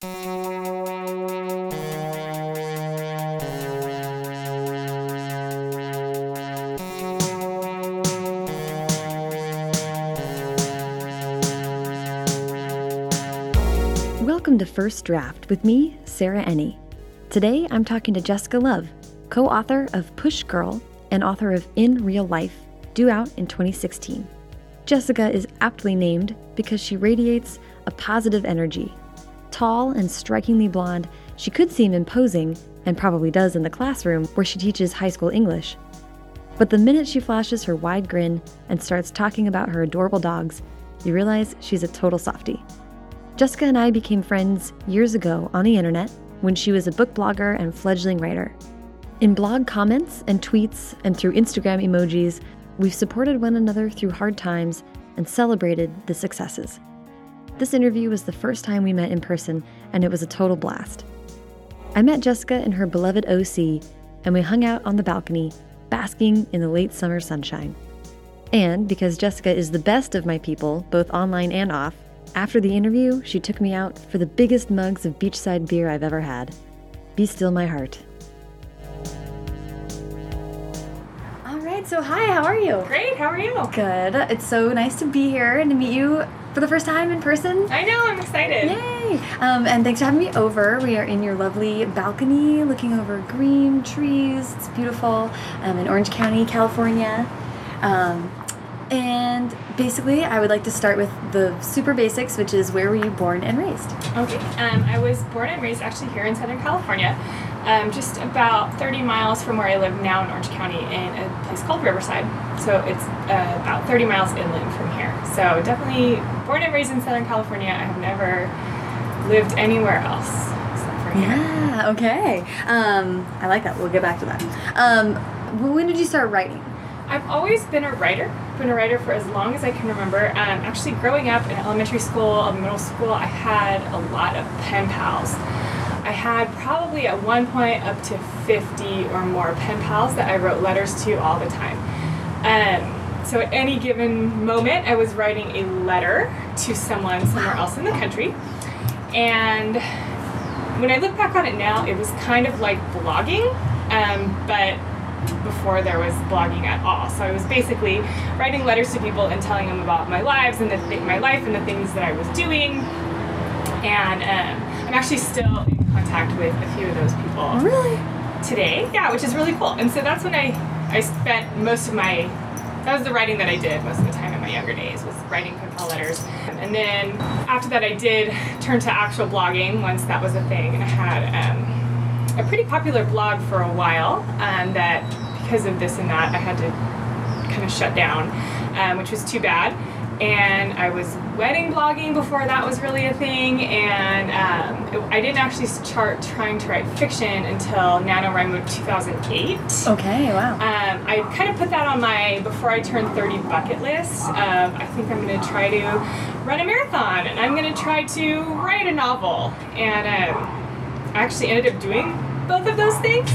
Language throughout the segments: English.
Welcome to First Draft with me, Sarah Enni. Today I'm talking to Jessica Love, co author of Push Girl and author of In Real Life, due out in 2016. Jessica is aptly named because she radiates a positive energy. Tall and strikingly blonde, she could seem imposing, and probably does in the classroom where she teaches high school English. But the minute she flashes her wide grin and starts talking about her adorable dogs, you realize she's a total softie. Jessica and I became friends years ago on the internet when she was a book blogger and fledgling writer. In blog comments and tweets and through Instagram emojis, we've supported one another through hard times and celebrated the successes. This interview was the first time we met in person, and it was a total blast. I met Jessica in her beloved OC, and we hung out on the balcony, basking in the late summer sunshine. And because Jessica is the best of my people, both online and off, after the interview, she took me out for the biggest mugs of beachside beer I've ever had. Be still my heart. All right, so hi, how are you? Great, how are you? Good. It's so nice to be here and to meet you for the first time in person. I know, I'm excited. Yay! Um, and thanks for having me over. We are in your lovely balcony looking over green trees. It's beautiful um, in Orange County, California. Um, and basically, I would like to start with the super basics, which is where were you born and raised? Okay, um, I was born and raised actually here in Southern California, um, just about 30 miles from where I live now in Orange County in a place called Riverside. So it's uh, about 30 miles inland from here. So definitely born and raised in Southern California. I have never lived anywhere else except for here. Yeah, okay. Um, I like that. We'll get back to that. Um, when did you start writing? I've always been a writer. Been a writer for as long as I can remember. Um, actually, growing up in elementary school, middle school, I had a lot of pen pals. I had probably at one point up to 50 or more pen pals that I wrote letters to all the time. Um, so at any given moment, I was writing a letter to someone somewhere else in the country. And when I look back on it now, it was kind of like blogging, um, but before there was blogging at all. So I was basically writing letters to people and telling them about my lives and the th- my life and the things that I was doing. And um, I'm actually still in contact with a few of those people Really? today. Yeah, which is really cool. And so that's when I I spent most of my that was the writing that I did most of the time in my younger days was writing pen pal letters. And then after that, I did turn to actual blogging once that was a thing, and I had. Um, a pretty popular blog for a while um, that because of this and that I had to kind of shut down, um, which was too bad. And I was wedding blogging before that was really a thing, and um, it, I didn't actually start trying to write fiction until NaNoWriMo 2008. Okay, wow. Um, I kind of put that on my before I turn 30 bucket list. Um, I think I'm going to try to run a marathon, and I'm going to try to write a novel. And um, I actually ended up doing both of those things,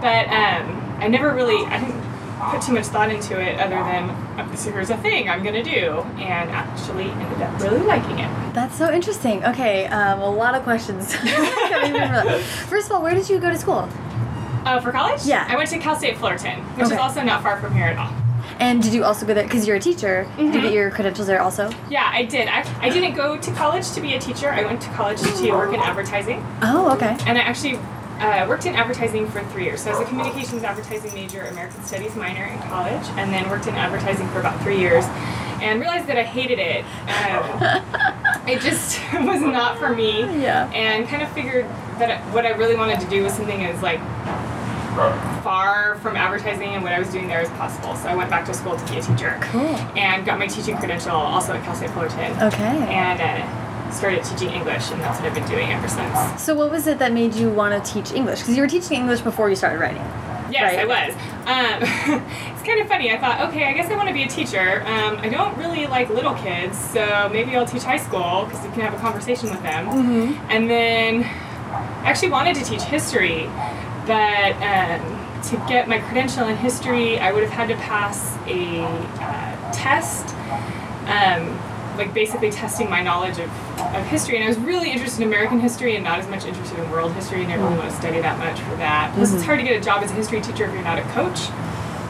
but um, I never really I didn't put too much thought into it other than uh, this here's a thing I'm gonna do, and actually ended up really liking it. That's so interesting. Okay, um, a lot of questions. coming in for that. First of all, where did you go to school? Uh, for college, Yeah. I went to Cal State Fullerton, which Okay. is also not far from here at all. And did you also go there because you're a teacher? Did you Mhm. get your credentials there also? Yeah, I did. I, I didn't go to college to be a teacher. I went to college to work in advertising. Oh, okay. And I actually uh, worked in advertising for three years. So I was a communications advertising major, American Studies minor in college, and then worked in advertising for about three years, and realized that I hated it. Um, it just was not for me. Yeah. And kind of figured that what I really wanted to do was something as like far from advertising and what I was doing there as possible. So I went back to school to be a teacher. Cool. And got my teaching credential also at Cal State Fullerton. Okay. And uh, started teaching English, and that's what I've been doing ever since. So, what was it that made you want to teach English? Because you were teaching English before you started writing. Yes, Right. I was. Um, it's kind of funny. I thought, okay, I guess I want to be a teacher. Um, I don't really like little kids, so maybe I'll teach high school because you can have a conversation with them. Mm-hmm. And then I actually wanted to teach history, but um, to get my credential in history, I would have had to pass a uh, test, um, like basically testing my knowledge of of history, and I was really interested in American history and not as much interested in world history. And I didn't really want to study that much for that. Plus, it's hard to get a job as a history teacher if you're not a coach.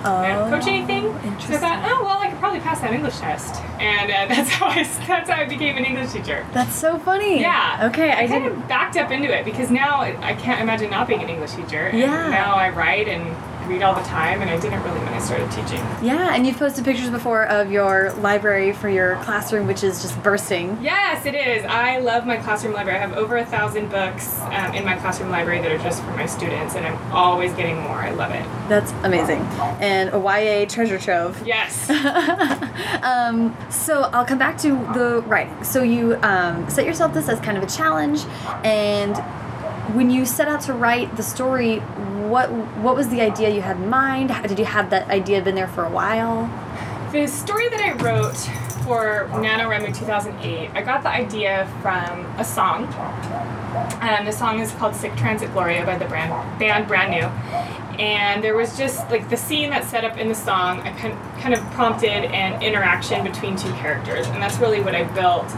I don't coach anything. So I thought, oh well, I could probably pass that English test, and uh, that's how I that's how I became an English teacher. That's so funny. Yeah. Okay, I, I kind didn't. of backed up into it because now I can't imagine not being an English teacher. And Yeah. Now I write and read all the time, and I didn't really when I started teaching. Yeah, and you've posted pictures before of your library for your classroom, which is just bursting. Yes, it is. I love my classroom library. I have over a thousand books um, in my classroom library that are just for my students, and I'm always getting more. I love it. That's amazing. And a YA treasure trove. Yes. um, so I'll come back to the writing. So you um, set yourself this as kind of a challenge, and when you set out to write the story, what what was the idea you had in mind? How- Did you have that idea been there for a while? The story that I wrote for NaNoWriMo 2008, I got the idea from a song. And the song is called Sic Transit Gloria by the brand, band Brand New. And there was just like the scene that's set up in the song, I kind kind of prompted an interaction between two characters. And that's really what I built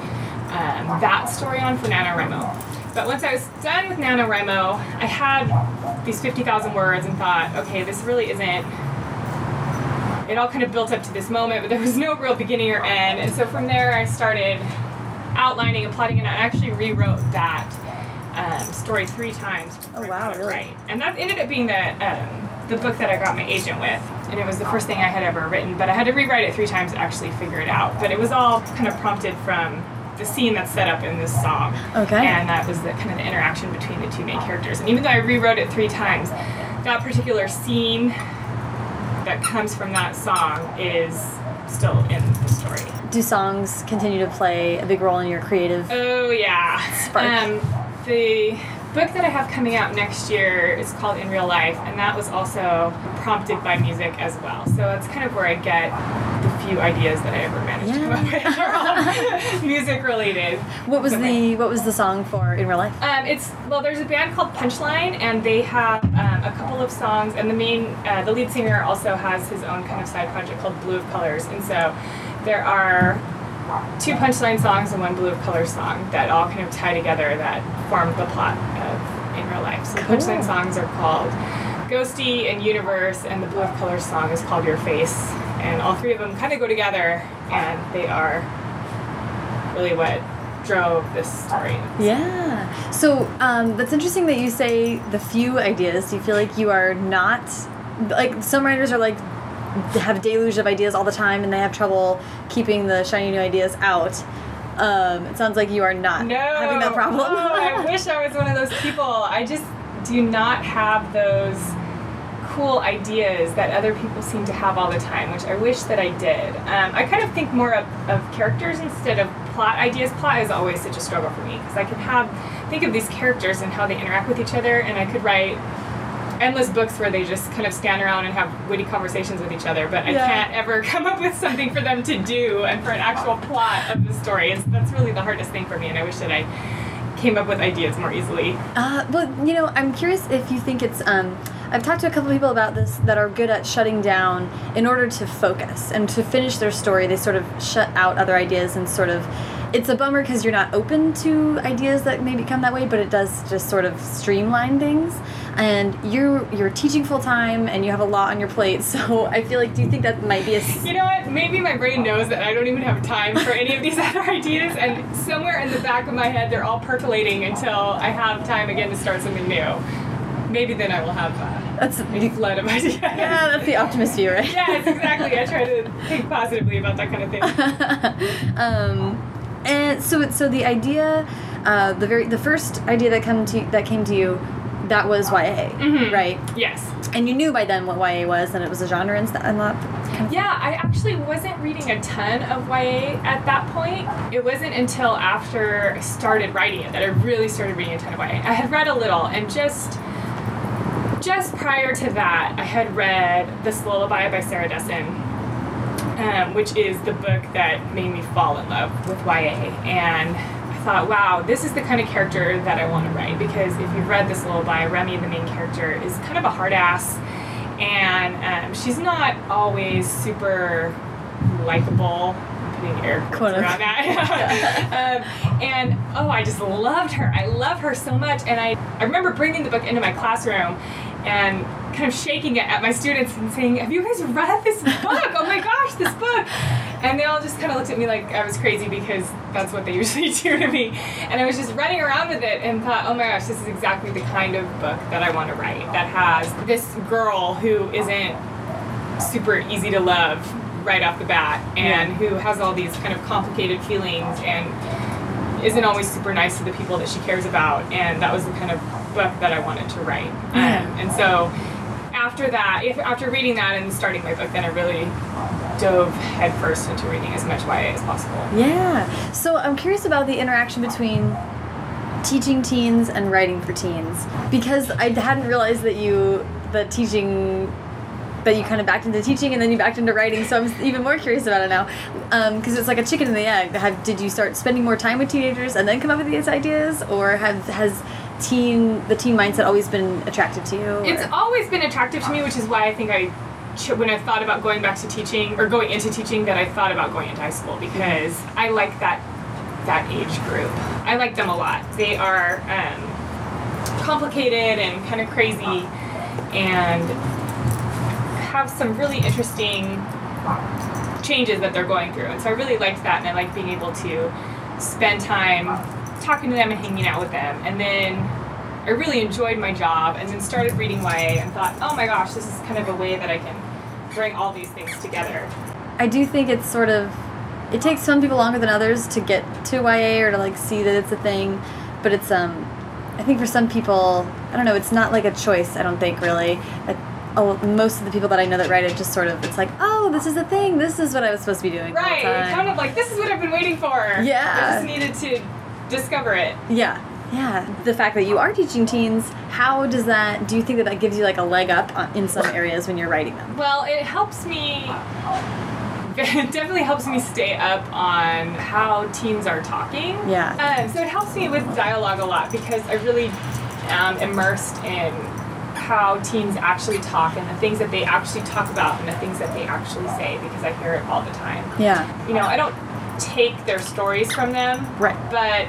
um, that story on for NaNoWriMo. But once I was done with NaNoWriMo, I had these 50,000 words and thought, okay, this really isn't it all kind of built up to this moment, but there was no real beginning or end. And so from there, I started outlining and plotting, and I actually rewrote that um, story three times. Oh, wow, really? Right. And that ended up being the um, the book that I got my agent with, and it was the first thing I had ever written. But I had to rewrite it three times to actually figure it out. But it was all kind of prompted from the scene that's set up in this song. Okay. And that was the kind of the interaction between the two main characters. And even though I rewrote it three times, that particular scene that comes from that song is still in the story. Do songs continue to play a big role in your creative? Oh yeah. Spark. Um, the book that I have coming out next year is called In Real Life, and that was also prompted by music as well. So that's kind of where I get the few ideas that I ever managed to come up with music related. What was the what was the song for in real life? Um, it's well, there's a band called Punchline, and they have um, a couple of songs. And the main, uh, the lead singer also has his own kind of side project called Blue of Colors. And so there are two Punchline songs and one Blue of Colors song that all kind of tie together that form the plot of In Real Life. So the Punchline songs are called Ghostie and Universe, and the Blue of Colors song is called Your Face. And all three of them kind of go together, and they are really what drove this story. Yeah. So um, that's interesting that you say the few ideas. Do you feel like you are not like some writers are like have a deluge of ideas all the time and they have trouble keeping the shiny new ideas out. Um, it sounds like you are not no, having that problem. Oh, I wish I was one of those people. I just do not have those cool ideas that other people seem to have all the time, which I wish that I did. Um, I kind of think more of, of characters instead of plot ideas. Plot is always such a struggle for me because I could have think of these characters and how they interact with each other, and I could write endless books where they just kind of stand around and have witty conversations with each other, but I can't ever come up with something for them to do and for an actual plot of the story. It's, that's really the hardest thing for me, and I wish that I came up with ideas more easily. Uh, well, you know, I'm curious if you think it's. Um, I've talked to a couple people about this that are good at shutting down in order to focus and to finish their story. They sort of shut out other ideas and sort of. It's a bummer because you're not open to ideas that maybe come that way, but it does just sort of streamline things. And you're you're teaching full time and you have a lot on your plate, so I feel like. Do you think that might be a? s- You know what? Maybe my brain knows that I don't even have time for any of these other ideas, and somewhere in the back of my head, they're all percolating until I have time again to start something new. Maybe then I will have uh, That's a flood of ideas. yeah, that's the optimist view, right? yes, exactly. I try to think positively about that kind of thing. um, and so it- so the idea, uh, the very the first idea that come to that came to you, that was YA, Mhm. right? Yes. And you knew by then what YA was, and it was a genre and, st- and that kind of Yeah, I actually wasn't reading a ton of YA at that point. It wasn't until after I started writing it that I really started reading a ton of YA. I had read a little, and just just prior to that, I had read *This Lullaby* by Sarah Dessen, um, which is the book that made me fall in love with YA. And I thought, wow, this is the kind of character that I want to write because if you've read *This Lullaby*, Remy, the main character, is kind of a hard ass and um, she's not always super likable putting air quotes around that. um, and oh, I just loved her. I love her so much. And I, I remember bringing the book into my classroom and kind of shaking it at my students and saying, Have you guys read this book? Oh my gosh, this book. And they all just kind of looked at me like I was crazy because that's what they usually do to me. And I was just running around with it and thought, oh my gosh, this is exactly the kind of book that I want to write that has this girl who isn't super easy to love right off the bat and who has all these kind of complicated feelings and isn't always super nice to the people that she cares about. And that was the kind of book that I wanted to write. Um, and so after that, if, after reading that and starting my book, then I really dove headfirst into reading as much YA as possible. Yeah. So I'm curious about the interaction between teaching teens and writing for teens because I hadn't realized that you the teaching that you kind of backed into teaching and then you backed into writing. So I'm even more curious about it now, because um, it's like a chicken and the egg. Have did you start spending more time with teenagers and then come up with these ideas, or have has teen the teen mindset always been attractive to you? Or? It's always been attractive to me, which is why I think I when I thought about going back to teaching or going into teaching that I thought about going into high school because I like that that age group. I like them a lot. They are um, complicated and kind of crazy and have some really interesting changes that they're going through. And so I really liked that, and I like being able to spend time talking to them and hanging out with them. And then I really enjoyed my job, and then started reading YA and thought, oh my gosh, this is kind of a way that I can bring all these things together. I do think it's sort of it takes some people longer than others to get to YA or to like see that it's a thing, but it's um I think for some people I don't know it's not like a choice I don't think really oh, most of the people that I know that write it just sort of, it's like, oh, this is a thing. This is what I was supposed to be doing. Right. Kind of like, this is what I've been waiting for. Yeah. I just needed to discover it. Yeah. Yeah. The fact that you are teaching teens, how does that, do you think that that gives you like a leg up in some areas when you're writing them? Well, it helps me it definitely helps me stay up on how teens are talking. Yeah. Um, so it helps me with dialogue a lot because I really am immersed in how teens actually talk and the things that they actually talk about and the things that they actually say because I hear it all the time. Yeah. You know, I don't take their stories from them. Right. But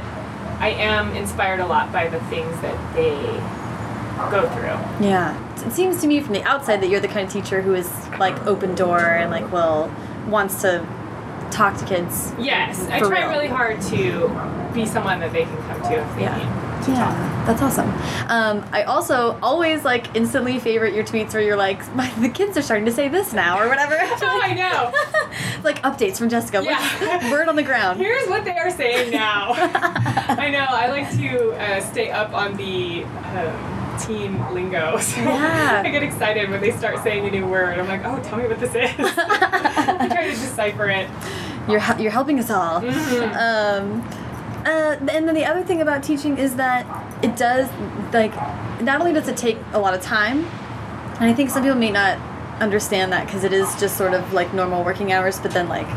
I am inspired a lot by the things that they go through. Yeah. It seems to me from the outside that you're the kind of teacher who is like open door and like will wants to talk to kids. Yes. I try real. really hard to be someone that they can come to if they Yeah. need. Yeah, that's awesome. Um, I also always like instantly favorite your tweets where you're like, My, the kids are starting to say this now or whatever. Oh, I know. like updates from Jessica. Yeah. Word on the ground. Here's what they are saying now. I know. I like to uh, stay up on the um, teen lingo. So Yeah. I get excited when they start saying a new word. I'm like, oh, tell me what this is. I try to decipher it. You're you're helping us all. Mhm. Um, uh, and then the other thing about teaching is that it does like not only does it take a lot of time, and I think some people may not understand that because it is just sort of like normal working hours, but then like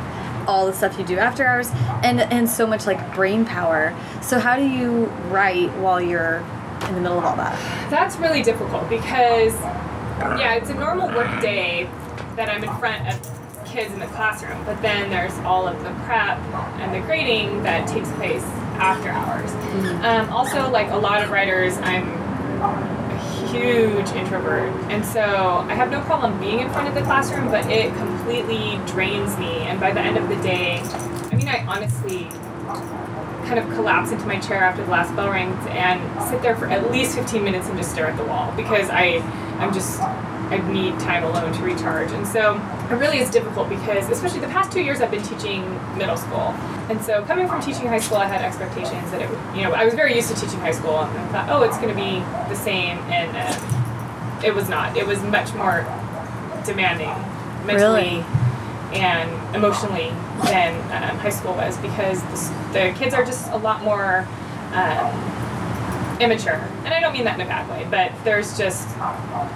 all the stuff you do after hours and and so much like brain power. So how do you write while you're in the middle of all that? That's really difficult because, yeah, it's a normal work day that I'm in front of kids in the classroom, but then there's all of the prep and the grading that takes place after hours. Um, also, like a lot of writers, I'm a huge introvert, and so I have no problem being in front of the classroom, but it completely drains me. And by the end of the day, I mean, I honestly kind of collapse into my chair after the last bell rings and sit there for at least 15 minutes and just stare at the wall because I, I'm just, I need time alone to recharge. And so it really is difficult because, especially the past two years, I've been teaching middle school. And so coming from teaching high school, I had expectations that it would, you know, I was very used to teaching high school and I thought, oh, it's going to be the same. And uh, it was not. It was much more demanding mentally Really? and emotionally than um, high school was because the, the kids are just a lot more um, immature. And I don't mean that in a bad way, but there's just,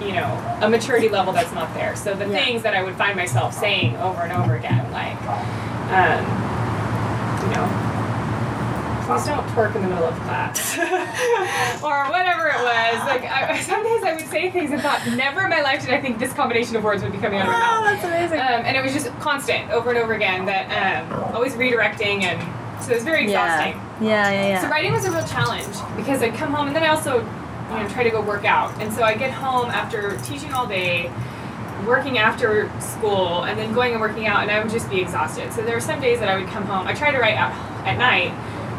you know, a maturity level that's not there. So the Yeah. things that I would find myself saying over and over again, like, um, you know, please don't twerk in the middle of class or whatever it was like I, some days I would say things and thought, never in my life did I think this combination of words would be coming out of my Oh, mouth. that's amazing. Um, and it was just constant, over and over again. That um, always redirecting, and so it was very exhausting. Yeah, yeah, yeah. So writing was a real challenge because I'd come home and then I also, you know, try to go work out. And so I get home after teaching all day, working after school, and then going and working out, and I would just be exhausted. So there were some days that I would come home. I try to write at, at night,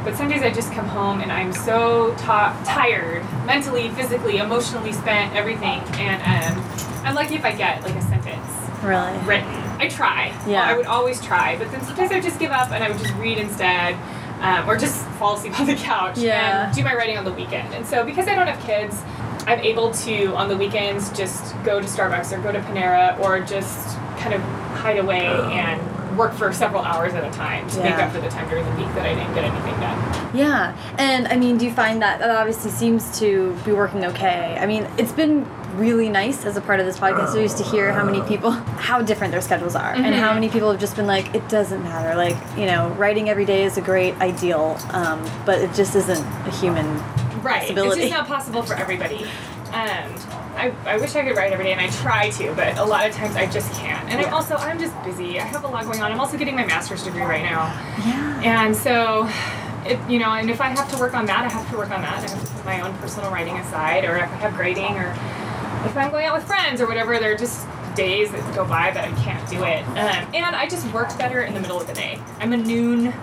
but some days I just come home and I'm so ta- tired, mentally, physically, emotionally spent, everything. And um, I'm lucky if I get like a sentence really. written. I try. Yeah. I would always try, but then sometimes I would just give up and I would just read instead, um, or just fall asleep on the couch Yeah. and do my writing on the weekend. And so because I don't have kids, I'm able to on the weekends just go to Starbucks or go to Panera or just kind of hide away and work for several hours at a time to make up for the time during the week that I didn't get anything done. Yeah, and I mean, do you find that that obviously seems to be working okay? I mean, it's been really nice as a part of this podcast series to hear how many people, how different their schedules are, and how Mhm. many people have just been like, it doesn't matter. Like, you know, writing every day is a great ideal, um, but it just isn't a human Right. possibility. It's just not possible for everybody. Um, I, I wish I could write every day, and I try to, but a lot of times I just can't. And I'm also I'm just busy. I have a lot going on. I'm also getting my master's degree right now, yeah. and so. It, you know, and if I have to work on that, I have to work on that. I have to put my own personal writing aside, or if I have grading, or if I'm going out with friends or whatever, there are just days that go by that I can't do it. Um, and I just work better in the middle of the day. I'm a noon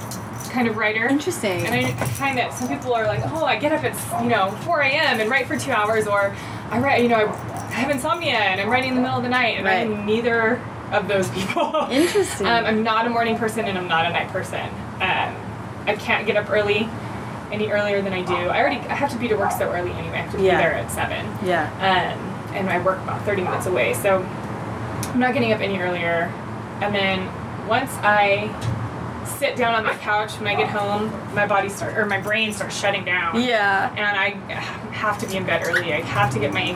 kind of writer. Interesting. And I, I find that some people are like, oh, I get up at you know 4 a.m. and write for two hours, or I write, you know, I, have insomnia and I'm writing in the middle of the night, and Right. I'm neither of those people. Interesting. um, I'm not a morning person and I'm not a night person. Um, I can't get up early, any earlier than I do. I already I have to be to work so early anyway. I have to be there at seven. yeah. Um, and I work about 30 minutes away, so I'm not getting up any earlier. And then once I sit down on my couch when I get home, my body start or my brain starts shutting down. Yeah. And I have to be in bed early. I have to get my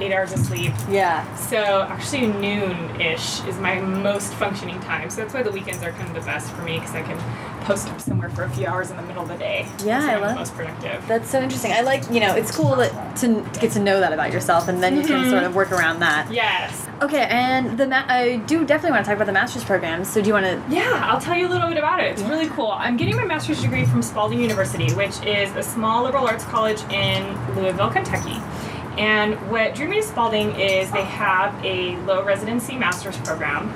eight hours of sleep. Yeah. So actually noon-ish is my most functioning time. So that's why the weekends are kind of the best for me because I can post up somewhere for a few hours in the middle of the day. Yeah, I I'm love- the most productive. That's so interesting. I like, you know, it's cool that, to, to get to know that about yourself, and then you can Mhm. sort of work around that. Yes. Okay, and the I do definitely want to talk about the master's program. So do you want to? Yeah, I'll tell you a little bit about it. It's really cool. I'm getting my master's degree from Spalding University, which is a small liberal arts college in Louisville, Kentucky. And what drew me to Spalding is they have a low residency master's program,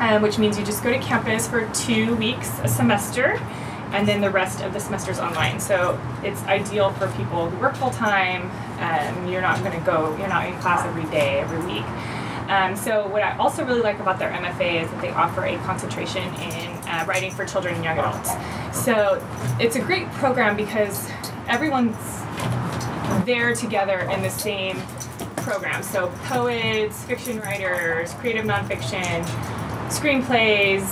um, which means you just go to campus for two weeks a semester, and then the rest of the semester's online. So it's ideal for people who work full time. Um, you're not going to go, you're not in class every day, every week. Um, so what I also really like about their MFA is that they offer a concentration in uh, writing for children and young adults. So it's a great program because everyone's there together in the same program. So poets, fiction writers, creative nonfiction, screenplays,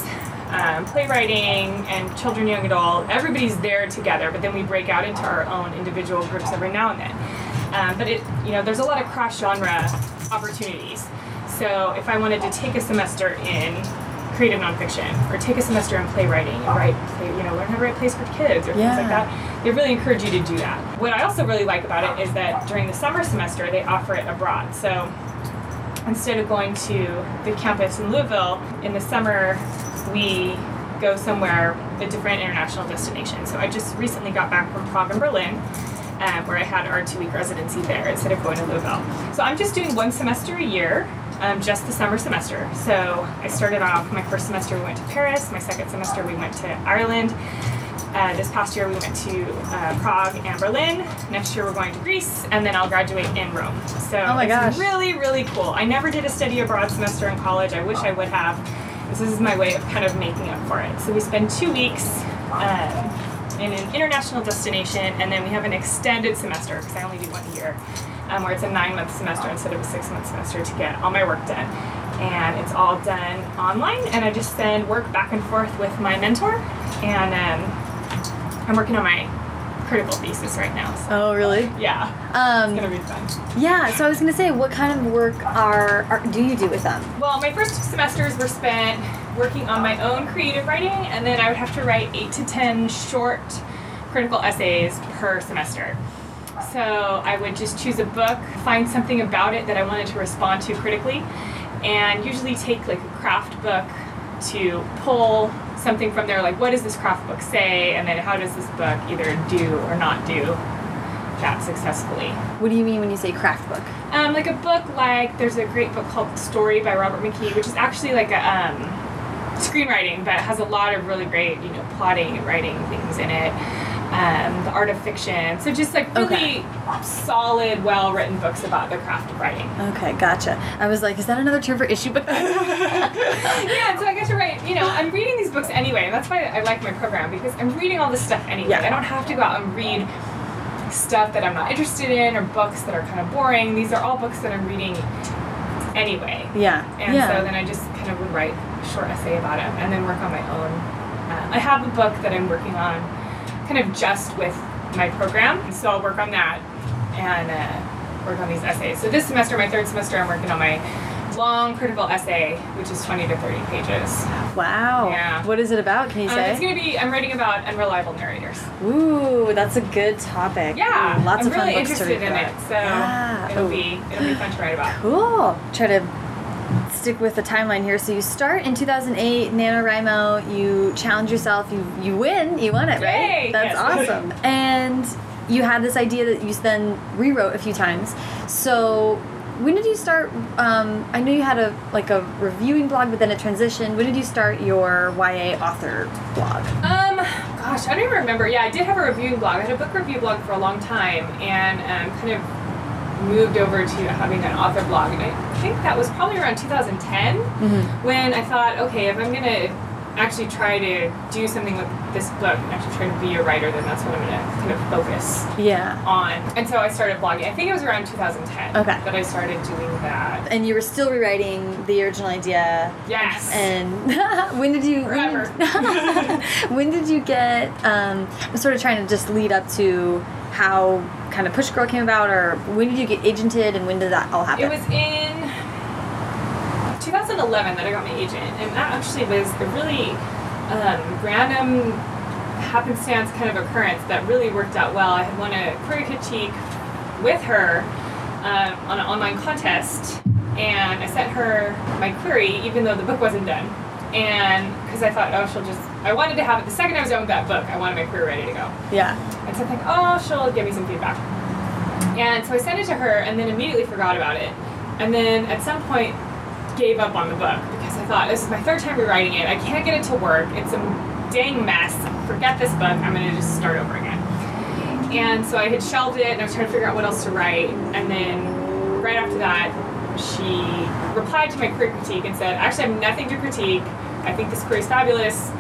um, playwriting, and children, young adult. Everybody's there together, but then we break out into our own individual groups every now and then. Um, but it, you know, there's a lot of cross genre opportunities. So if I wanted to take a semester in creative nonfiction or take a semester in playwriting and write, play, you know, learn how to write plays for kids or things like that, they really encourage you to do that. What I also really like about it is that during the summer semester they offer it abroad. So instead of going to the campus in Louisville in the summer, we go somewhere a different international destination. So I just recently got back from Prague and Berlin. Um, where I had our two week residency there instead of going to Louisville. So I'm just doing one semester a year, um, just the summer semester. So I started off my first semester, we went to Paris. My second semester, we went to Ireland. Uh, this past year, we went to uh, Prague and Berlin. Next year, we're going to Greece, and then I'll graduate in Rome. So Oh my it's gosh. really, really cool. I never did a study abroad semester in college. I wish I would have. This is my way of kind of making up for it. So we spend two weeks um, in an international destination, and then we have an extended semester because I only do one a year, um, where it's a nine-month semester instead of a six-month semester to get all my work done. And it's all done online, and I just send work back and forth with my mentor, and um, I'm working on my critical thesis right now. So Oh, really? yeah, Um, it's gonna be fun. yeah. So I was gonna say, what kind of work are, are do you do with them? Well, my first semesters were spent working on my own creative writing, and then I would have to write eight to ten short critical essays per semester. So I would just choose a book, find something about it that I wanted to respond to critically, and usually take like a craft book to pull something from there, like what does this craft book say, and then how does this book either do or not do that successfully. What do you mean when you say craft book? Um, like a book like there's a great book called Story by Robert McKee, which is actually like a um, screenwriting, but has a lot of really great, you know, plotting and writing things in it. Um, the art of fiction. So just like really Okay. solid, well written books about the craft of writing. Okay, gotcha. I was like, is that another term for issue book? yeah, so I get to write, you know, I'm reading these books anyway, and that's why I like my program because I'm reading all this stuff anyway. Yeah. I don't have to go out and read stuff that I'm not interested in or books that are kind of boring. These are all books that I'm reading anyway. yeah. And yeah. so then I just kind of would write a short essay about it and then work on my own. Uh, I have a book that I'm working on kind of just with my program. So I'll work on that and uh, work on these essays. So this semester, my third semester, I'm working on my long critical essay, which is 20 to 30 pages. wow. Yeah. What is it about? Can you Um, say? it's going to be, I'm writing about unreliable narrators. Ooh, that's a good topic. Yeah, Ooh, lots I'm of fun really books to interested read in for it. So Yeah. it'll Ooh. be it'll be fun to write about. Cool. Try to stick with the timeline here. So you start in 2008, NaNoWriMo. You challenge yourself. You you win. You won it, right? Yay! That's Yes. awesome. and you had this idea that you then rewrote a few times. So when did you start? Um, I know you had a like a reviewing blog, but then it transitioned. When did you start your YA author blog? Um, gosh, I don't even remember. Yeah, I did have a reviewing blog. I had a book review blog for a long time, and um, kind of moved over to having an author blog. And I think that was probably around 2010 mm-hmm. when I thought, okay, if I'm gonna actually try to do something with this book and actually try to be a writer, then that's what I'm gonna kind of focus Yeah. on. And so I started blogging. I think it was around 2010 Okay. that I started doing that. And you were still rewriting the original idea Yes. And when did you? Forever. When did, when did you get? Um, I'm sort of trying to just lead up to how kind of Push Girl came about, or when did you get agented, and when did that all happen? It was in 2011 that I got my agent, and that actually was a really um, random happenstance kind of occurrence that really worked out well. I had won a query critique with her um, on an online contest, and I sent her my query even though the book wasn't done. And because I thought, oh, she'll just, I wanted to have it the second I was done with that book, I wanted my query ready to go. yeah. And so I think, oh, she'll give me some feedback. And so I sent it to her and then immediately forgot about it. And then at some point gave up on the book because I thought, this is my third time rewriting it. I can't get it to work. It's a dang mess. Forget this book. I'm going to just start over again. And so I had shelved it and I was trying to figure out what else to write. And then right after that, she replied to my query critique and said, actually, I have nothing to critique. I think this query is fabulous.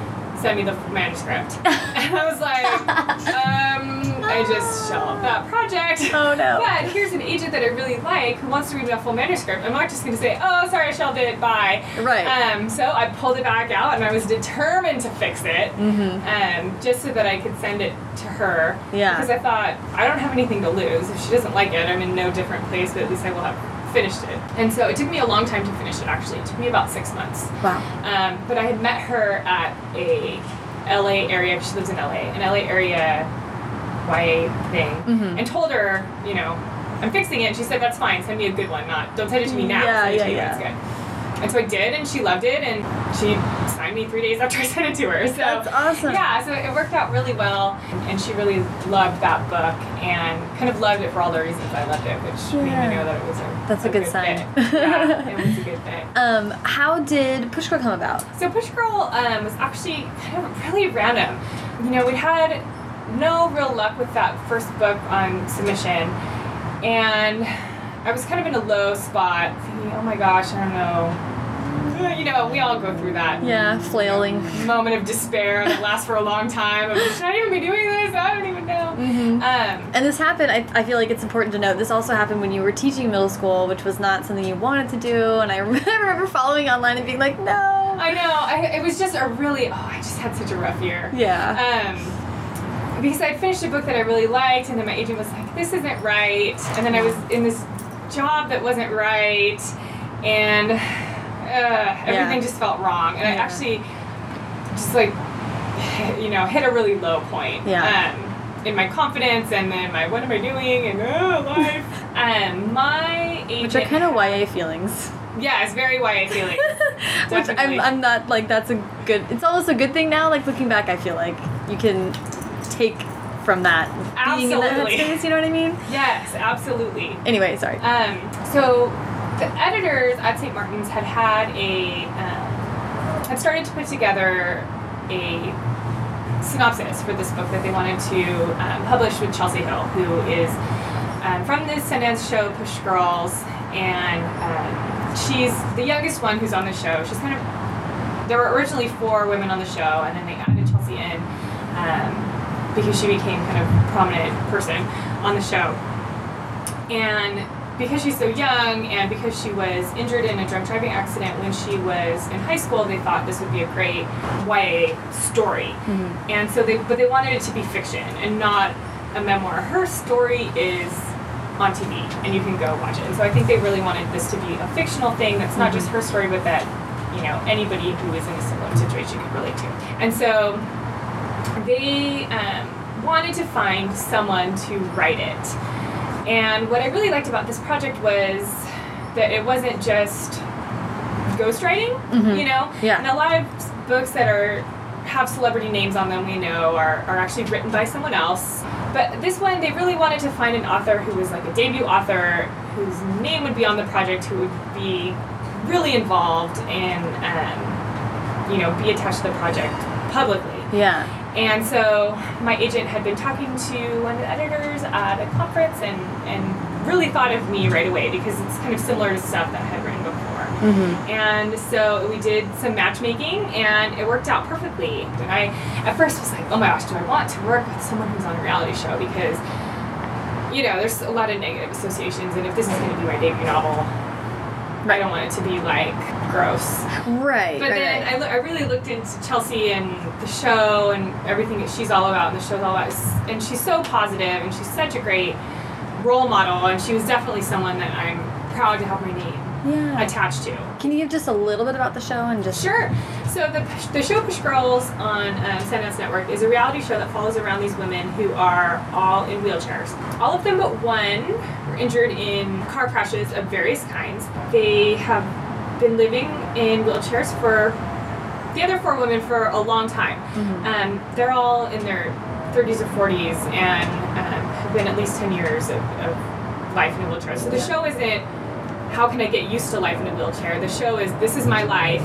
Send me the manuscript. and I was like, um, I just shelved that project. Oh, no. But here's an agent that I really like who wants to read my full manuscript. I'm not just going to say, oh, sorry, I shelved it, bye. Right. Um, so I pulled it back out and I was determined to fix it Mm-hmm. um, just so that I could send it to her. Yeah. Because I thought, I don't have anything to lose. If she doesn't like it, I'm in no different place, but at least I will have finished it. And so it took me a long time to finish it, actually. It took me about six months. Wow. Um, but I had met her at a LA area, she lives in LA, an LA area YA thing, Mhm. and told her, you know, I'm fixing it. And she said, that's fine, send me a good one, not, don't send it to me now, Yeah, send it yeah, to me when yeah. it's good. And so I did, and she loved it, and she signed me three days after I sent it to her. So That's awesome. Yeah, so it worked out really well, and she really loved that book, and kind of loved it for all the reasons I loved it, which made Yeah. me know that it was a That's a good sign. fit. yeah, it was a good fit. Um, how did Push Girl come about? So Push Girl um, was actually kind of really random. You know, we had no real luck with that first book on submission, and I was kind of in a low spot, thinking, "Oh my gosh, I don't know." You know, we all go through that Yeah, flailing. moment of despair that lasts for a long time. Of, Should I even be doing this? I don't even know. Mhm. Um, And this happened, I, I feel like it's important to note, this also happened when you were teaching middle school, which was not something you wanted to do. And I remember following online and being like, no. I know. I, it was just a really. Oh, I just had such a rough year. yeah. um, because I'd finished a book that I really liked, and then my agent was like, "This isn't right," and then I was in this job that wasn't right, and uh, everything just felt wrong, and I actually just like you know hit a really low point. Yeah. Um, in my confidence and then my what am I doing and oh, life. um, my agent. Which are kind of YA feelings. Yeah, it's very YA feelings. Which I'm, I'm not like that's a good. It's almost a good thing now. Like looking back, I feel like you can take from that being in that Absolutely. You know what I mean? Yes, absolutely. Anyway, sorry. Um, so the editors at St. Martin's had had a um, had started to put together a synopsis for this book that they wanted to um, publish with Chelsie Hill, who is um, from the Sundance show Push Girls, and um, she's the youngest one who's on the show. She's kind of there were originally four women on the show, and then they added Chelsie in um, because she became kind of a prominent person on the show. And because she's so young and because she was injured in a drunk driving accident when she was in high school, they thought this would be a great YA story. Mm-hmm. And so they, but they wanted it to be fiction and not a memoir. Her story is on TV and you can go watch it. And so I think they really wanted this to be a fictional thing that's not mm-hmm. just her story, but that, you know, anybody who is in a similar situation could relate to. And so they um, wanted to find someone to write it. And what I really liked about this project was that it wasn't just ghostwriting, you know? Yeah. And a lot of books that are have celebrity names on them we know are, are actually written by someone else. But this one, they really wanted to find an author who was like a debut author, whose name would be on the project, who would be really involved and, um, you know, be attached to the project publicly. Yeah. And so my agent had been talking to one of the editors at a conference and, and really thought of me right away because it's kind of similar to stuff that I had written before. Mm-hmm. And so we did some matchmaking and it worked out perfectly. And I at first was like, oh my gosh, do I want to work with someone who's on a reality show? Because, you know, there's a lot of negative associations and if this is going to be my debut novel, I don't want it to be like gross. Right. But right, then right. I, I really looked into Chelsie and the show and everything that she's all about and the show's all about. And she's so positive and she's such a great role model. And she was definitely someone that I'm proud to have my name yeah. attached to. Can you give just a little bit about the show and just Sure. So the, the show Push Girls on um, Sundance Network is a reality show that follows around these women who are all in wheelchairs. All of them but one were injured in car crashes of various kinds. They have been living in wheelchairs for the other four women for a long time. Um, they're all in their 30s or 40s and um, have been at least 10 years of, of life in a wheelchair. So the show isn't how can I get used to life in a wheelchair? The show is this is my life.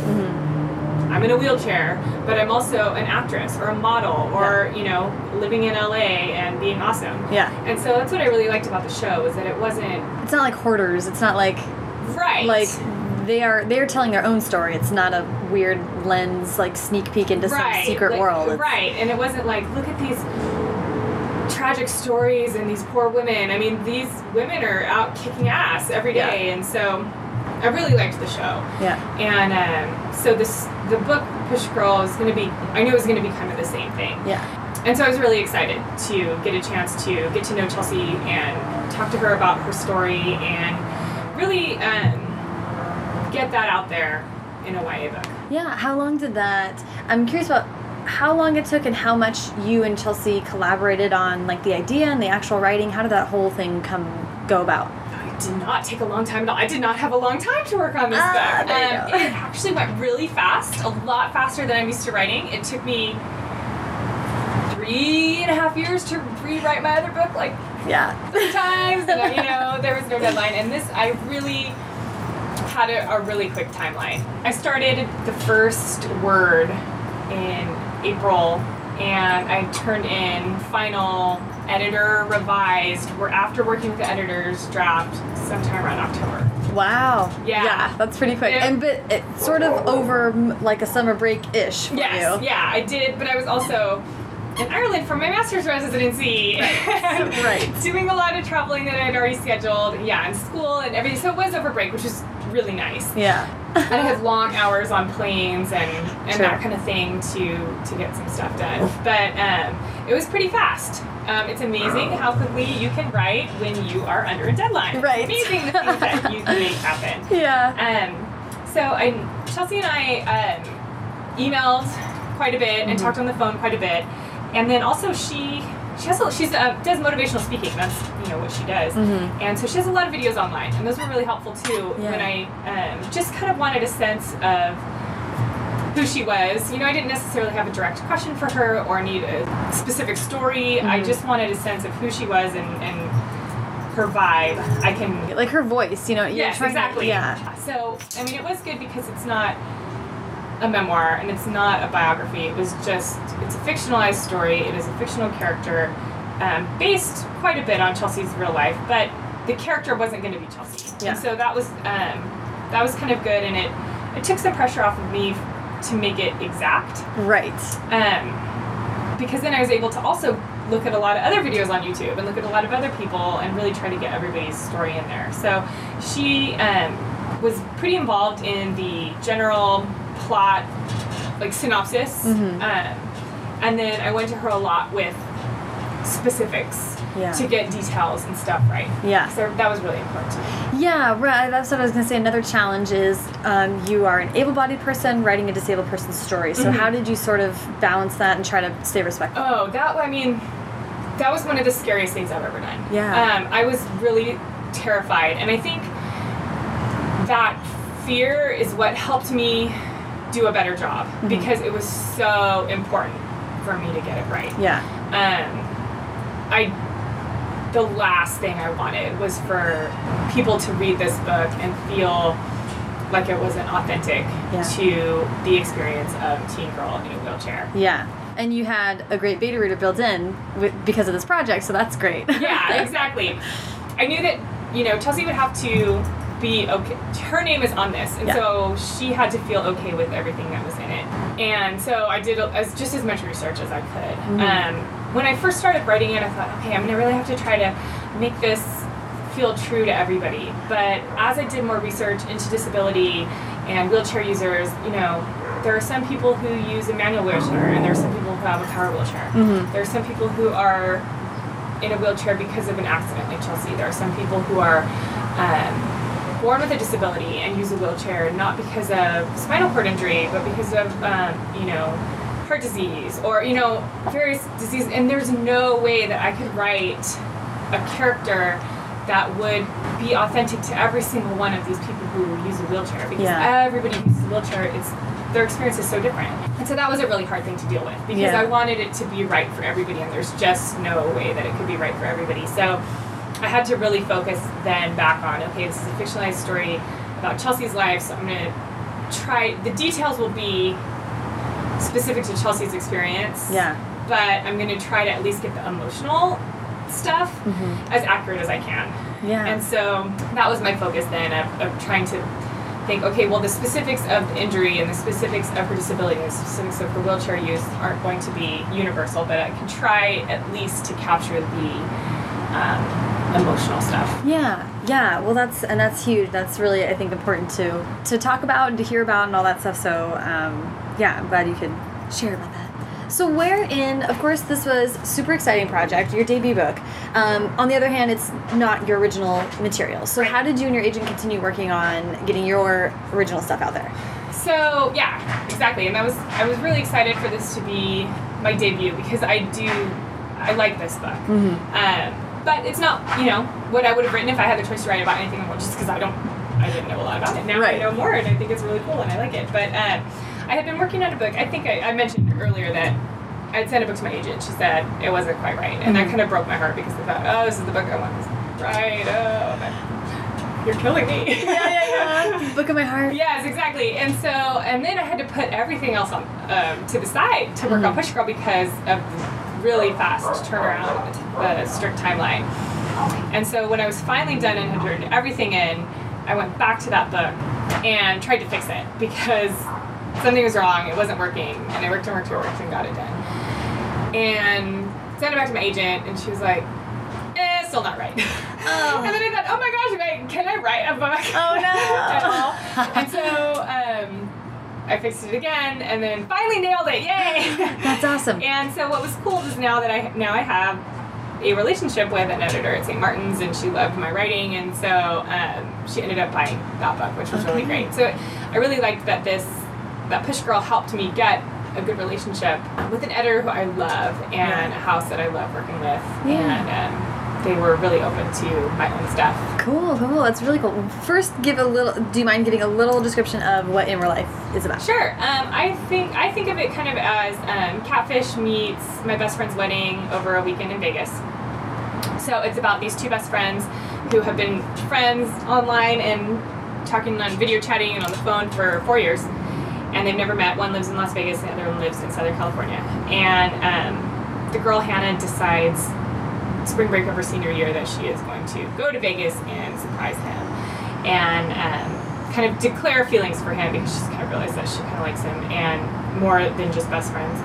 I'm in a wheelchair, but I'm also an actress or a model or, you know, living in LA and being awesome. Yeah. And so that's what I really liked about the show is that it wasn't It's not like hoarders. It's not like right. like they are they're telling their own story. It's not a weird lens like sneak peek into right. some secret like- world. It's- Right. And it wasn't like, look at these tragic stories and these poor women. I mean, these women are out kicking ass every day, Yeah. And so I really liked the show. Yeah. And um, so this the book Push Girl is going to be, I knew it was going to be kind of the same thing. Yeah. And so I was really excited to get a chance to get to know Chelsie and talk to her about her story and really um, get that out there in a YA book. Yeah. How long did that? I'm curious about how long it took and how much you and Chelsie collaborated on like the idea and the actual writing. How did that whole thing come go about? It did not take a long time at all. I did not have a long time to work on this Ah, book. Um, it actually went really fast, a lot faster than I'm used to writing. It took me three and a half years to rewrite my other book, like Yeah. three times. And, you know, there was no deadline. And this, I really had a, a really quick timeline. I started the first word in April, and I turned in final editor revised. We're after working with the editors draft sometime around October. Wow. Yeah. Yeah. That's pretty quick. Yeah. And but it's sort of over like a summer break ish for Yes, you. yeah, I did, but I was also in Ireland for my master's residency. and Right. Doing a lot of traveling that I had already scheduled. Yeah, and school and everything. So it was over break, which was really nice. Yeah. And I had long hours on planes and, and Sure. that kind of thing to to get some stuff done. But um, it was pretty fast. Um, it's amazing how quickly you can write when you are under a deadline. It's Right. amazing the things that you can make happen. yeah. Um, so I, Chelsie and I um, emailed quite a bit and Mhm. talked on the phone quite a bit, and then also she she has a, she's uh, does motivational speaking. That's you know what she does, Mhm. and so she has a lot of videos online, and those were really helpful too. Yeah. When I um, just kind of wanted a sense of who she was. You know, I didn't necessarily have a direct question for her or need a specific story. I Mhm. just wanted a sense of who she was and, and her vibe. I can Like her voice, you know. Yes, trying to- exactly. yeah. So, I mean, it was good because it's not a memoir and it's not a biography. It was just, it's a fictionalized story. It is a fictional character um, based quite a bit on Chelsie's real life, but the character wasn't going to be Chelsie. Yeah. And so that was, um, that was kind of good and it, it took some pressure off of me to make it exact Right. um, because then I was able to also look at a lot of other videos on YouTube and look at a lot of other people and really try to get everybody's story in there. So she um, was pretty involved in the general plot, like synopsis, Mhm. um, and then I went to her a lot with specifics Yeah. to get details and stuff right. Yeah. So that was really important. Yeah, right. That's what I was gonna say. Another challenge is um, you are an able-bodied person writing a disabled person's story. So Mhm. how did you sort of balance that and try to stay respectful? Oh, that I mean, that was one of the scariest things I've ever done. Yeah. Um, I was really terrified, and I think that fear is what helped me do a better job Mhm. because it was so important for me to get it right. Yeah. Um, I the last thing I wanted was for people to read this book and feel like it wasn't authentic Yeah. to the experience of a teen girl in a wheelchair. Yeah. And you had a great beta reader built in with, because of this project, so that's great. yeah, exactly. I knew that you know Chelsie would have to be okay. Her name is on this, and Yeah. so she had to feel okay with everything that was in it. And so I did as just as much research as I could. Mhm. Um, when I first started writing it, I thought, okay, I'm gonna really have to try to make this feel true to everybody. But as I did more research into disability and wheelchair users, you know, there are some people who use a manual wheelchair, and there are some people who have a power wheelchair. Mhm. There are some people who are in a wheelchair because of an accident, like Chelsie. There are some people who are um, born with a disability and use a wheelchair not because of spinal cord injury, but because of um, you know heart disease or you know various diseases. And there's no way that I could write a character that would be authentic to every single one of these people who use a wheelchair because Yeah. everybody who uses a wheelchair it's their experience is so different and so that was a really hard thing to deal with because Yeah. i wanted it to be right for everybody and there's just no way that it could be right for everybody so i had to really focus then back on okay this is a fictionalized story about chelsie's life so i'm going to try the details will be specific to chelsie's experience Yeah. but i'm going to try to at least get the emotional stuff Mhm. as accurate as I can. Yeah. And so that was my focus then of, of trying to think, okay, well, the specifics of the injury and the specifics of her disability and the specifics of her wheelchair use aren't going to be universal, but I can try at least to capture the um, emotional stuff. Yeah, yeah. Well, that's and that's huge. That's really I think important to to talk about and to hear about and all that stuff. So um, yeah, I'm glad you could share about that. So where in, of course, this was super exciting project, your debut book. Um, on the other hand, it's not your original material. So how did you and your agent continue working on getting your original stuff out there? So yeah, exactly. And I was I was really excited for this to be my debut because I do I like this book. Mm-hmm. Um, but it's not, you know, what I would have written if I had the choice to write about anything more, just because I don't, I didn't know a lot about it. Now Right. I know more, and I think it's really cool, and I like it. But um, I had been working on a book. I think I, I mentioned earlier that I'd sent a book to my agent. She said it wasn't quite right, and that Mhm. kind of broke my heart because I thought, oh, this is the book I want write. Oh, you're killing me. Yeah, yeah, yeah. Book of my heart. Yes, exactly. And so, and then I had to put everything else on um, to the side to work on Mhm. Push Girl because of really fast turnaround the, the strict timeline. And so, when I was finally done and had turned everything in, I went back to that book and tried to fix it because something was wrong. It wasn't working, and I worked and worked and worked and got it done. And sent it back to my agent, and she was like, "Eh, still not right." Oh. And then I thought, oh my gosh, can I write a book? Oh, no. At all? And so um, I fixed it again, and then finally nailed it. Yay! That's awesome. and so what was cool is now that I now I have a relationship with an editor at St. Martin's, and she loved my writing, and so um, she ended up buying that book, which was really great. So I really liked that this that Push Girl helped me get a good relationship with an editor who I love and a house that I love working with. Yeah. And um, they were really open to my own stuff. Cool, cool. That's really cool. First, give a little. Do you mind giving a little description of what In Real Life is about? Sure. Um, I think I think of it kind of as um, Catfish meets my best friend's wedding over a weekend in Vegas. So it's about these two best friends who have been friends online and talking on video chatting and on the phone for four years, and they've never met. One lives in Las Vegas, the other one lives in Southern California. And um, the girl Hannah decides spring break of her senior year that she is going to go to Vegas and surprise him, and um, kind of declare feelings for him because she's kind of realized that she kind of likes him and more than just best friends.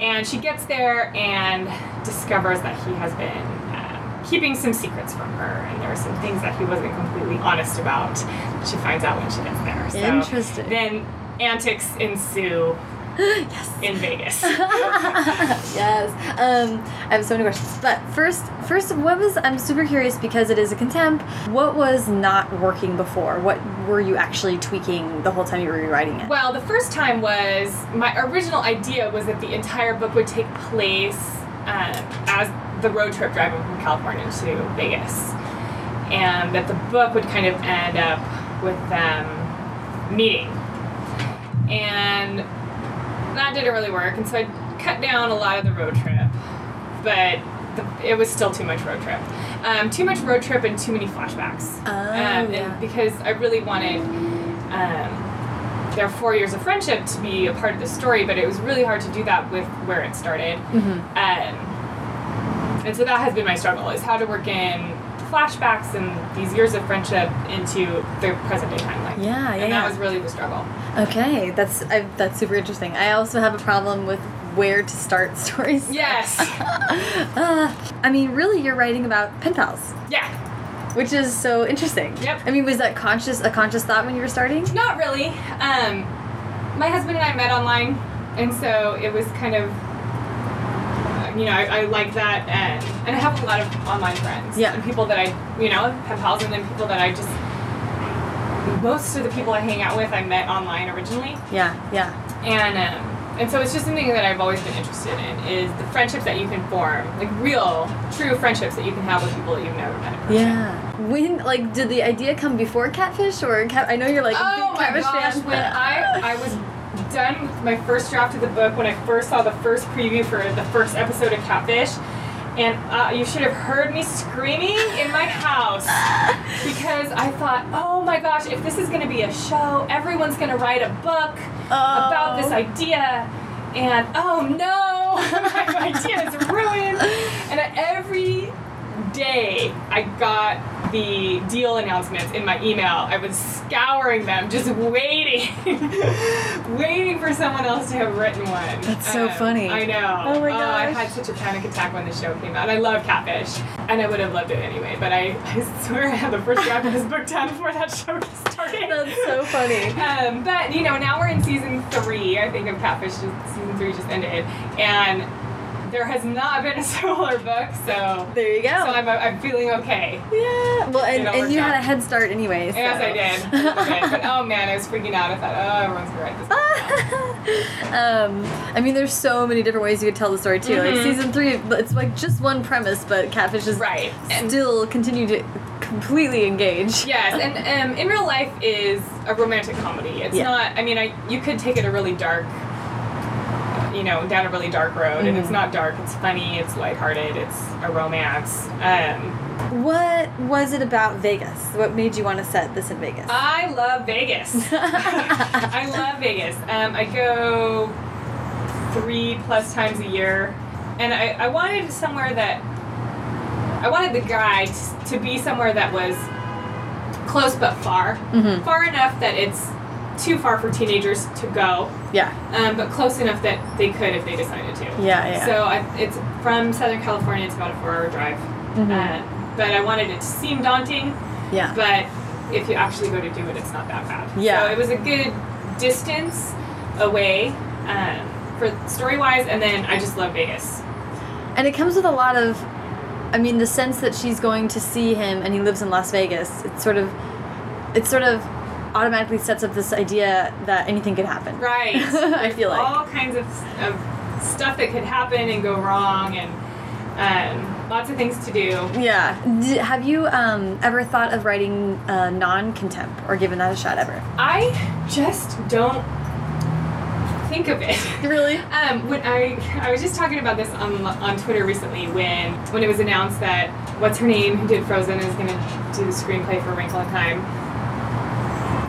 And she gets there and discovers that he has been um, keeping some secrets from her, and there are some things that he wasn't completely honest about. She finds out when she gets there. So Interesting. Then antics ensue yes. in Vegas. yes. Um, I have so many questions, but first, first, what was? I'm super curious because it is a contempt. What was not working before? What were you actually tweaking the whole time you were rewriting it? Well, the first time was my original idea was that the entire book would take place um, as the road trip driving from California to Vegas, and that the book would kind of end up with them meeting, and that didn't really work, and so I cut down a lot of the road trip, but the, it was still too much road trip. Um, too much road trip and too many flashbacks. Oh, um, yeah. because I really wanted um, their four years of friendship to be a part of the story, but it was really hard to do that with where it started. Mm-hmm. Um, and so that has been my struggle: is how to work in flashbacks and these years of friendship into the present day timeline. Yeah, yeah, And yeah. that was really the struggle. Okay, that's I, that's super interesting. I also have a problem with where to start stories. Yes. uh, I mean, really, you're writing about pen pals, yeah. which is so interesting. Yep. I mean, was that conscious a conscious thought when you were starting? Not really. Um, my husband and I met online, and so it was kind of, you know, I, I like that, and and I have a lot of online friends. Yeah. And people that I, you know, have pals, and then people that I just. Most of the people I hang out with, I met online originally, Yeah, yeah. and um, and so it's just something that I've always been interested in is the friendships that you can form, like real, true friendships that you can have with people that you've never met in person. Yeah. When like did the idea come before Catfish or cat? I know you're like a Oh big my Catfish gosh! fan. When I I was done with my first draft of the book, when I first saw the first preview for the first episode of Catfish, and uh, you should have heard me screaming in my house because I thought, oh my gosh, if this is going to be a show, everyone's going to write a book about this Oh. idea, and oh no, my idea is ruined. And every day I got the deal announcements in my email. I was scouring them, just waiting, waiting for someone else to have written one. That's so funny. I know. Oh my god. I had such a panic attack when the show came out. I love Catfish, and I would have loved it anyway. But I, I swear I had the first draft of this book done before that show started. That's so funny. Um, but you know, now we're in season three. I think of Catfish. Just, season three just ended, and there has not been a similar book. So, There you go. so I'm, I'm feeling okay. yeah. Well, and, and you worked had a head start anyway. So. Yes, I did. a little. But oh man, I was freaking out. I thought, oh, everyone's gonna write this. um, I mean, there's so many different ways you could tell the story too. Like Mhm. season three, it's like just one premise, but Catfish is Right. And- still continue to completely engage. Yes, and um, in real life is a romantic comedy. It's Yeah. not. I mean, I you could take it a really dark, you know, down a really dark road, and it's Mhm. not dark. It's funny. It's lighthearted. It's a romance. Um, What was it about Vegas? What made you want to set this in Vegas? I love Vegas. I love Vegas. Um, I go three plus times a year, and I, I wanted somewhere that I wanted the guide to be somewhere that was close but far, Mhm. far enough that it's too far for teenagers to go, yeah, um, but close enough that they could if they decided to. yeah, yeah. So I, it's from Southern California. It's about a four-hour drive, Mm-hmm. uh, but I wanted it to seem daunting yeah. but if you actually go to do it, it's not that bad. Yeah. So it was a good distance away um, for story wise, and then I just love Vegas. And it comes with a lot of, I mean, the sense that she's going to see him and he lives in Las Vegas. It's sort of, it's sort of automatically sets up this idea that anything could happen. Right. I feel like. all kinds of, of stuff that could happen and go wrong, and um, lots of things to do. Yeah. D have you um, ever thought of writing uh, non-contempt or given that a shot ever? I just don't think of it. Really? Um, when I I was just talking about this on on Twitter recently when when it was announced that what's her name who did Frozen is going to do the screenplay for Wrinkle in Time.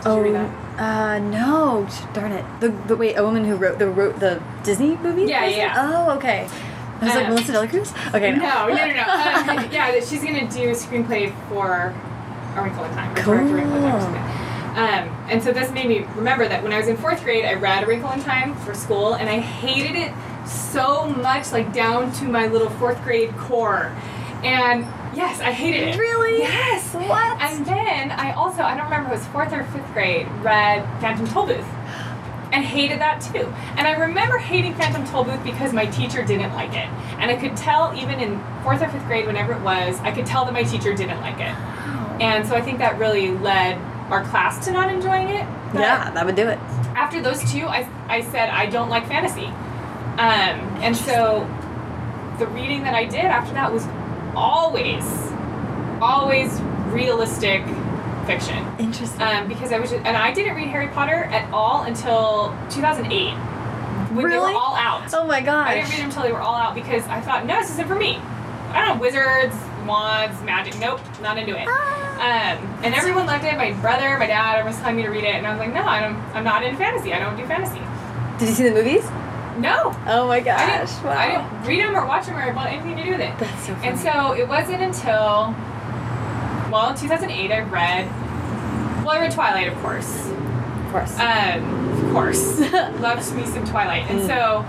Did you read that? Uh, no. Darn it. The, the wait, a woman who wrote the wrote the Disney movie. Yeah, yeah. Oh, okay. I was like Um, Melissa Delacruz. Okay. No, no, no, no. Um, yeah, she's gonna do a screenplay for A Wrinkle in Time. Cool. A Wrinkle in Time. Um, and so this made me remember that when I was in fourth grade, I read A Wrinkle in Time for school, and I hated it so much, like down to my little fourth grade core. And yes, I hated it. Really? Yes. What? And then I also, I don't remember, if it was fourth or fifth grade, read Phantom Tollbooth. And hated that too. And I remember hating Phantom Tollbooth because my teacher didn't like it. And I could tell even in fourth or fifth grade, whenever it was, I could tell that my teacher didn't like it. And so I think that really led our class to not enjoying it. Yeah, that would do it. after those two, I, I said I don't like fantasy. Um, and so the reading that I did after that was always, always realistic fiction. Interesting. Um, because I was just, and I didn't read Harry Potter at all until 2008 when they were all out. oh my gosh. I didn't read them until they were all out because I thought, no, this isn't for me. I don't know, wizards, wands, magic. Nope, not into it. Ah. Um, and everyone loved it. My brother, my dad, everyone was telling me to read it, and I was like, no, I don't. I'm not into fantasy. I don't do fantasy. Did you see the movies? No, Oh my I gosh. didn't. wow. I didn't read them or watch them or want anything to do with it. That's so funny. And so it wasn't until, well, in 2008, I read. Well, I read Twilight, of course. of course. Um, of course, loved me some Twilight, and Mm. so,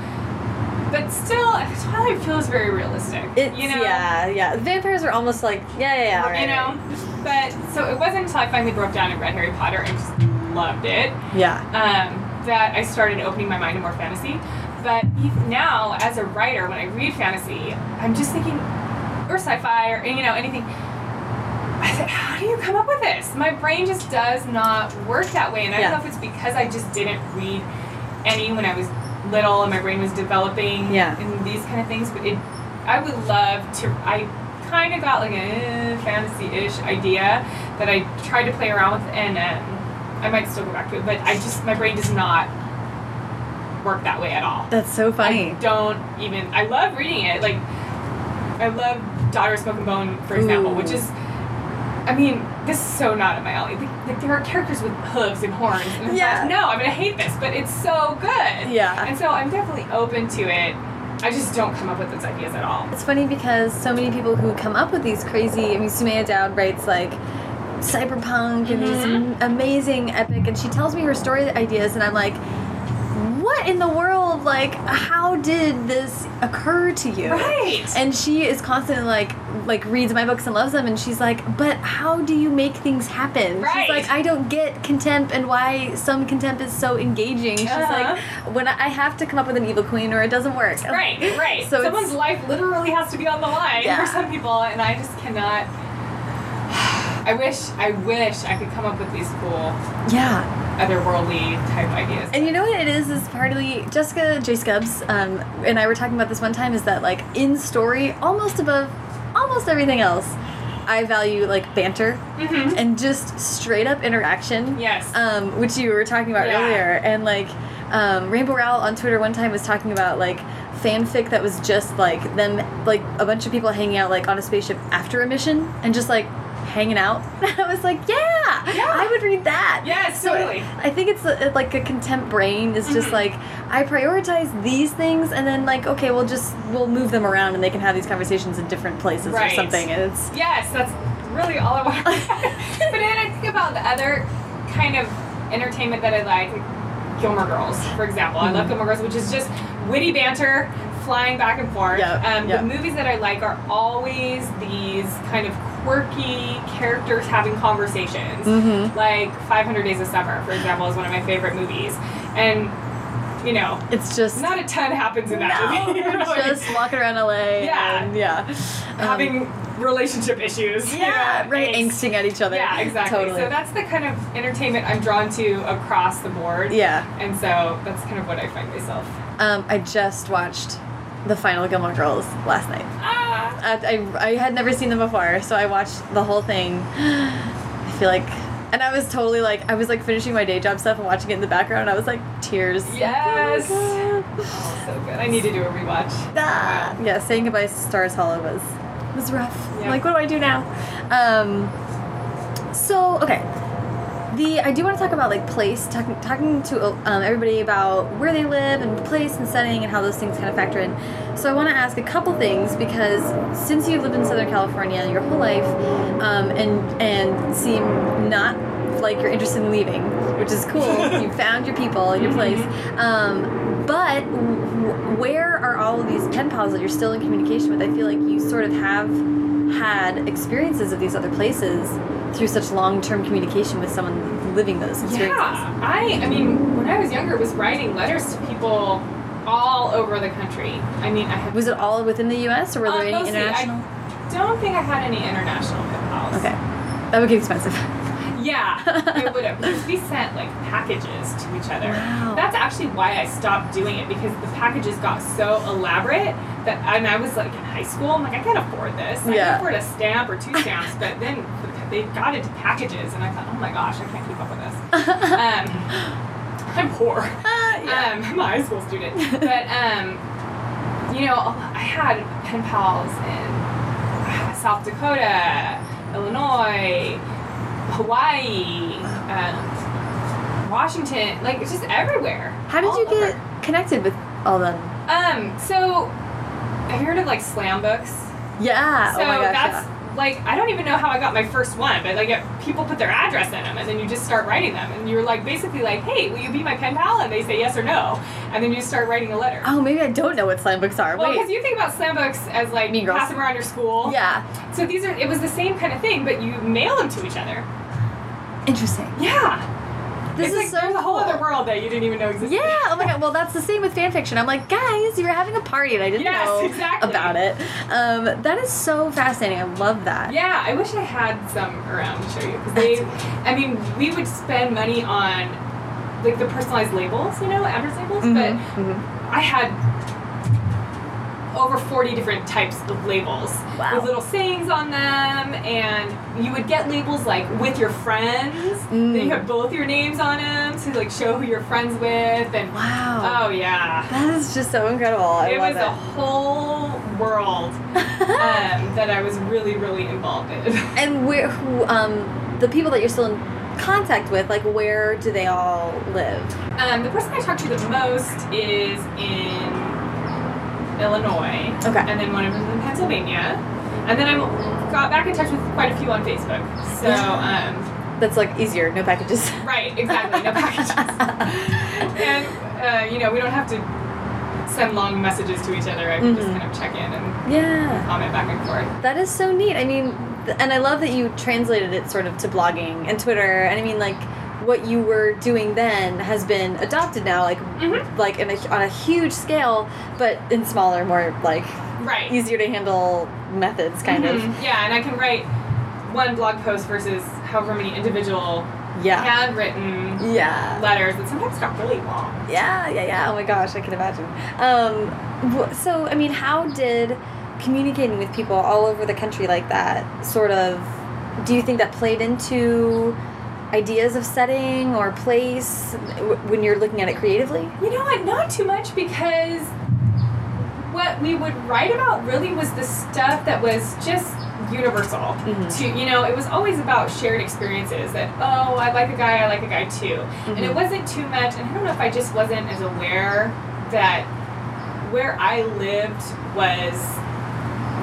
but still, Twilight feels very realistic. it's, you know, yeah, yeah. Vampires are almost like, yeah, yeah, yeah. right, you know. But so it wasn't until I finally broke down and read Harry Potter and just loved it. Yeah. um, that I started opening my mind to more fantasy. But now, as a writer, when I read fantasy, I'm just thinking, or sci-fi, or you know anything. I said, how do you come up with this? My brain just does not work that way, and I Yeah. don't know if it's because I just didn't read any when I was little and my brain was developing Yeah. and these kind of things. But it, I would love to. I kind of got like a fantasy-ish idea that I tried to play around with, and um, I might still go back to it. But I just my brain does not work that way at all. That's so funny. I don't even. I love reading it. Like, I love Daughter of Smoke and Bone, for example, Ooh. which is. I mean, this is so not in my alley. Like, like there are characters with hooves and horns. And Yeah. like, no, I'm gonna hate this, but it's so good. Yeah. And so I'm definitely open to it. I just don't come up with those ideas at all. It's funny because so many people who come up with these crazy. I mean, Sumayyah Daud writes like cyberpunk and these Mhm. am- amazing epic, and she tells me her story ideas, and I'm like, what in the world? Like, how did this occur to you? Right. And she is constantly like, like reads my books and loves them, and she's like, but how do you make things happen? Right. She's like, I don't get contempt and why some contempt is so engaging. She's Uh-huh. like, when I, I have to come up with an evil queen or it doesn't work. Right, right. So Someone's life literally has to be on the line Yeah. for some people, and I just cannot. I wish, I wish I could come up with these cool, Yeah. otherworldly type ideas. And you know what it is? Is partly Jessica J. Stubbs um, and I were talking about this one time. Is that like in story, almost above almost everything else, I value like banter Mhm. and just straight up interaction. Yes. Um, which you were talking about Yeah. earlier, and like um, Rainbow Rowell on Twitter one time was talking about like fanfic that was just like them, like a bunch of people hanging out like on a spaceship after a mission and just like hanging out. I was like, yeah, Yeah. I would read that. Yes, So totally. I think it's uh, like a contempt brain is just Mhm. like I prioritize these things and then like okay we'll just we'll move them around and they can have these conversations in different places Right. or something and it's Yes, that's really all I want. but then I think about the other kind of entertainment that I like, like Gilmore Girls, for example. I love Mhm. Gilmore Girls, which is just witty banter, flying back and forth. Yeah, um, yeah. The movies that I like are always these kind of quirky characters having conversations. Mhm. Like 500 Days of Summer, for example, is one of my favorite movies. And you know, It's just not a ton happens in that no, movie. just walking around LA. Yeah. and yeah. Um, having relationship issues. you yeah, know, right, angst. angsting at each other. Yeah, exactly. Totally. So that's the kind of entertainment I'm drawn to across the board. yeah. And so that's kind of what I find myself. Um, I just watched the final Gilmore Girls last night. Ah, I, I, I had never seen them before, so I watched the whole thing. I feel like, and I was totally like, I was like finishing my day job stuff and watching it in the background, and I was like, tears. Yes. Oh oh, so good. I need to do a rewatch. Ah. Yeah, saying goodbye to Stars Hollow was was rough. Yeah. Like, what do I do now? Um, so okay, the I do want to talk about like place, talking talking to um, everybody about where they live and place and setting and how those things kind of factor in. So I want to ask a couple things because since you've lived in Southern California your whole life, um, and and seem not like you're interested in leaving, which is cool. you found your people, your place. Um, but w- where are all of these pen pals that you're still in communication with? I feel like you sort of have had experiences of these other places through such long-term communication with someone living those experiences. Yeah, I I mean, when I was younger, was writing letters to people all over the country. I mean, I had. Was it all within the U.S. or were there Uh, any mostly. international? I don't think I had any international pen pals. Okay, that would get expensive. Yeah, it would have. Because we sent like packages to each other. Wow. That's actually why I stopped doing it because the packages got so elaborate that and I was like in high school. I'm like, I can't afford this. I Yeah. can afford a stamp or two stamps, but then they got into packages, and I thought, oh my gosh, I can't keep up with this. um, I'm poor. Ah, yeah. Um, I'm a high school student, but um, you know, I had pen pals in uh, South Dakota, Illinois, Hawaii, um, Washington, like it's just everywhere. How did you over. get connected with all them? Um, so have you heard of like slam books? Yeah. So oh my gosh. that's like I don't even know how I got my first one, but like people put their address in them, and then you just start writing them, and you're like basically like, hey, will you be my pen pal? And they say yes or no, and then you start writing a letter. Oh, maybe I don't know what slam books are. Well, because you think about slam books as like Mean Girls. pass them around your school. yeah. So these are it was the same kind of thing, but you mail them to each other. Interesting. Yeah. This it's is like so there's a whole other world that you didn't even know existed. Yeah. Oh my god. Well, that's the same with fan fiction. I'm like, guys, you're having a party and I didn't Yes, know exactly. about it. Um, that is so fascinating. I love that. Yeah, I wish I had some around to show you because they, I mean, we would spend money on like the personalized labels, you know, address labels, Mhm, but mhm. I had over 40 different types of labels Wow. with little sayings on them and you would get labels like with your friends Mm. then you have both your names on them to like show who you're friends with and Wow. oh yeah That is just so incredible. I it was a whole world um, that I was really really involved in and where, who, um, the people that you're still in contact with, like, where do they all live? um, the person I talk to the most is in Illinois Okay. and then one of them is in Pennsylvania and then I got back in touch with quite a few on Facebook so um, That's like easier, no packages. Right, exactly. No packages. and uh, you know, we don't have to send long messages to each other. I can just Mhm. kind of check in and yeah. comment back and forth. That is so neat. I mean, and I love that you translated it sort of to blogging and Twitter. And I mean, like, what you were doing then has been adopted now, like, Mhm. like in a, on a huge scale, but in smaller, more like Right. easier to handle methods, kind Mhm. of. Yeah, and I can write one blog post versus however many individual Yeah. handwritten Yeah. letters that sometimes got really long. Yeah, yeah, yeah. Oh my gosh, I can imagine. Um, so, I mean, how did communicating with people all over the country like that sort of, do you think that played into ideas of setting or place when you're looking at it creatively? You know what? Not too much because what we would write about really was the stuff that was just universal Mhm. to you know it was always about shared experiences that oh i like a guy i like a guy too and it Mhm. wasn't too much and i don't know if i just wasn't as aware that where i lived was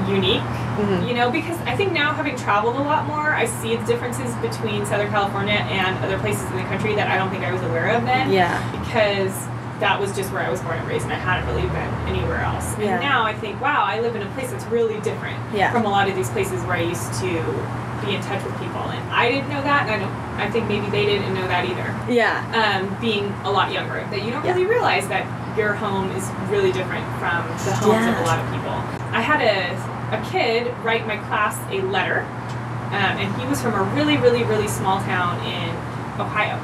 unique Mhm. you know because i think now having traveled a lot more i see the differences between southern california and other places in the country that i don't think i was aware of then Yeah. because that was just where I was born and raised, and I hadn't really been anywhere else. Yeah. And now I think, wow, I live in a place that's really different Yeah. from a lot of these places where I used to be in touch with people. And I didn't know that, and I don't. I think maybe they didn't know that either. Yeah. Um, being a lot younger, that you don't Yeah. really realize that your home is really different from the homes of a lot of people. I had a a kid write my class a letter, um, and he was from a really, really, really small town in Ohio,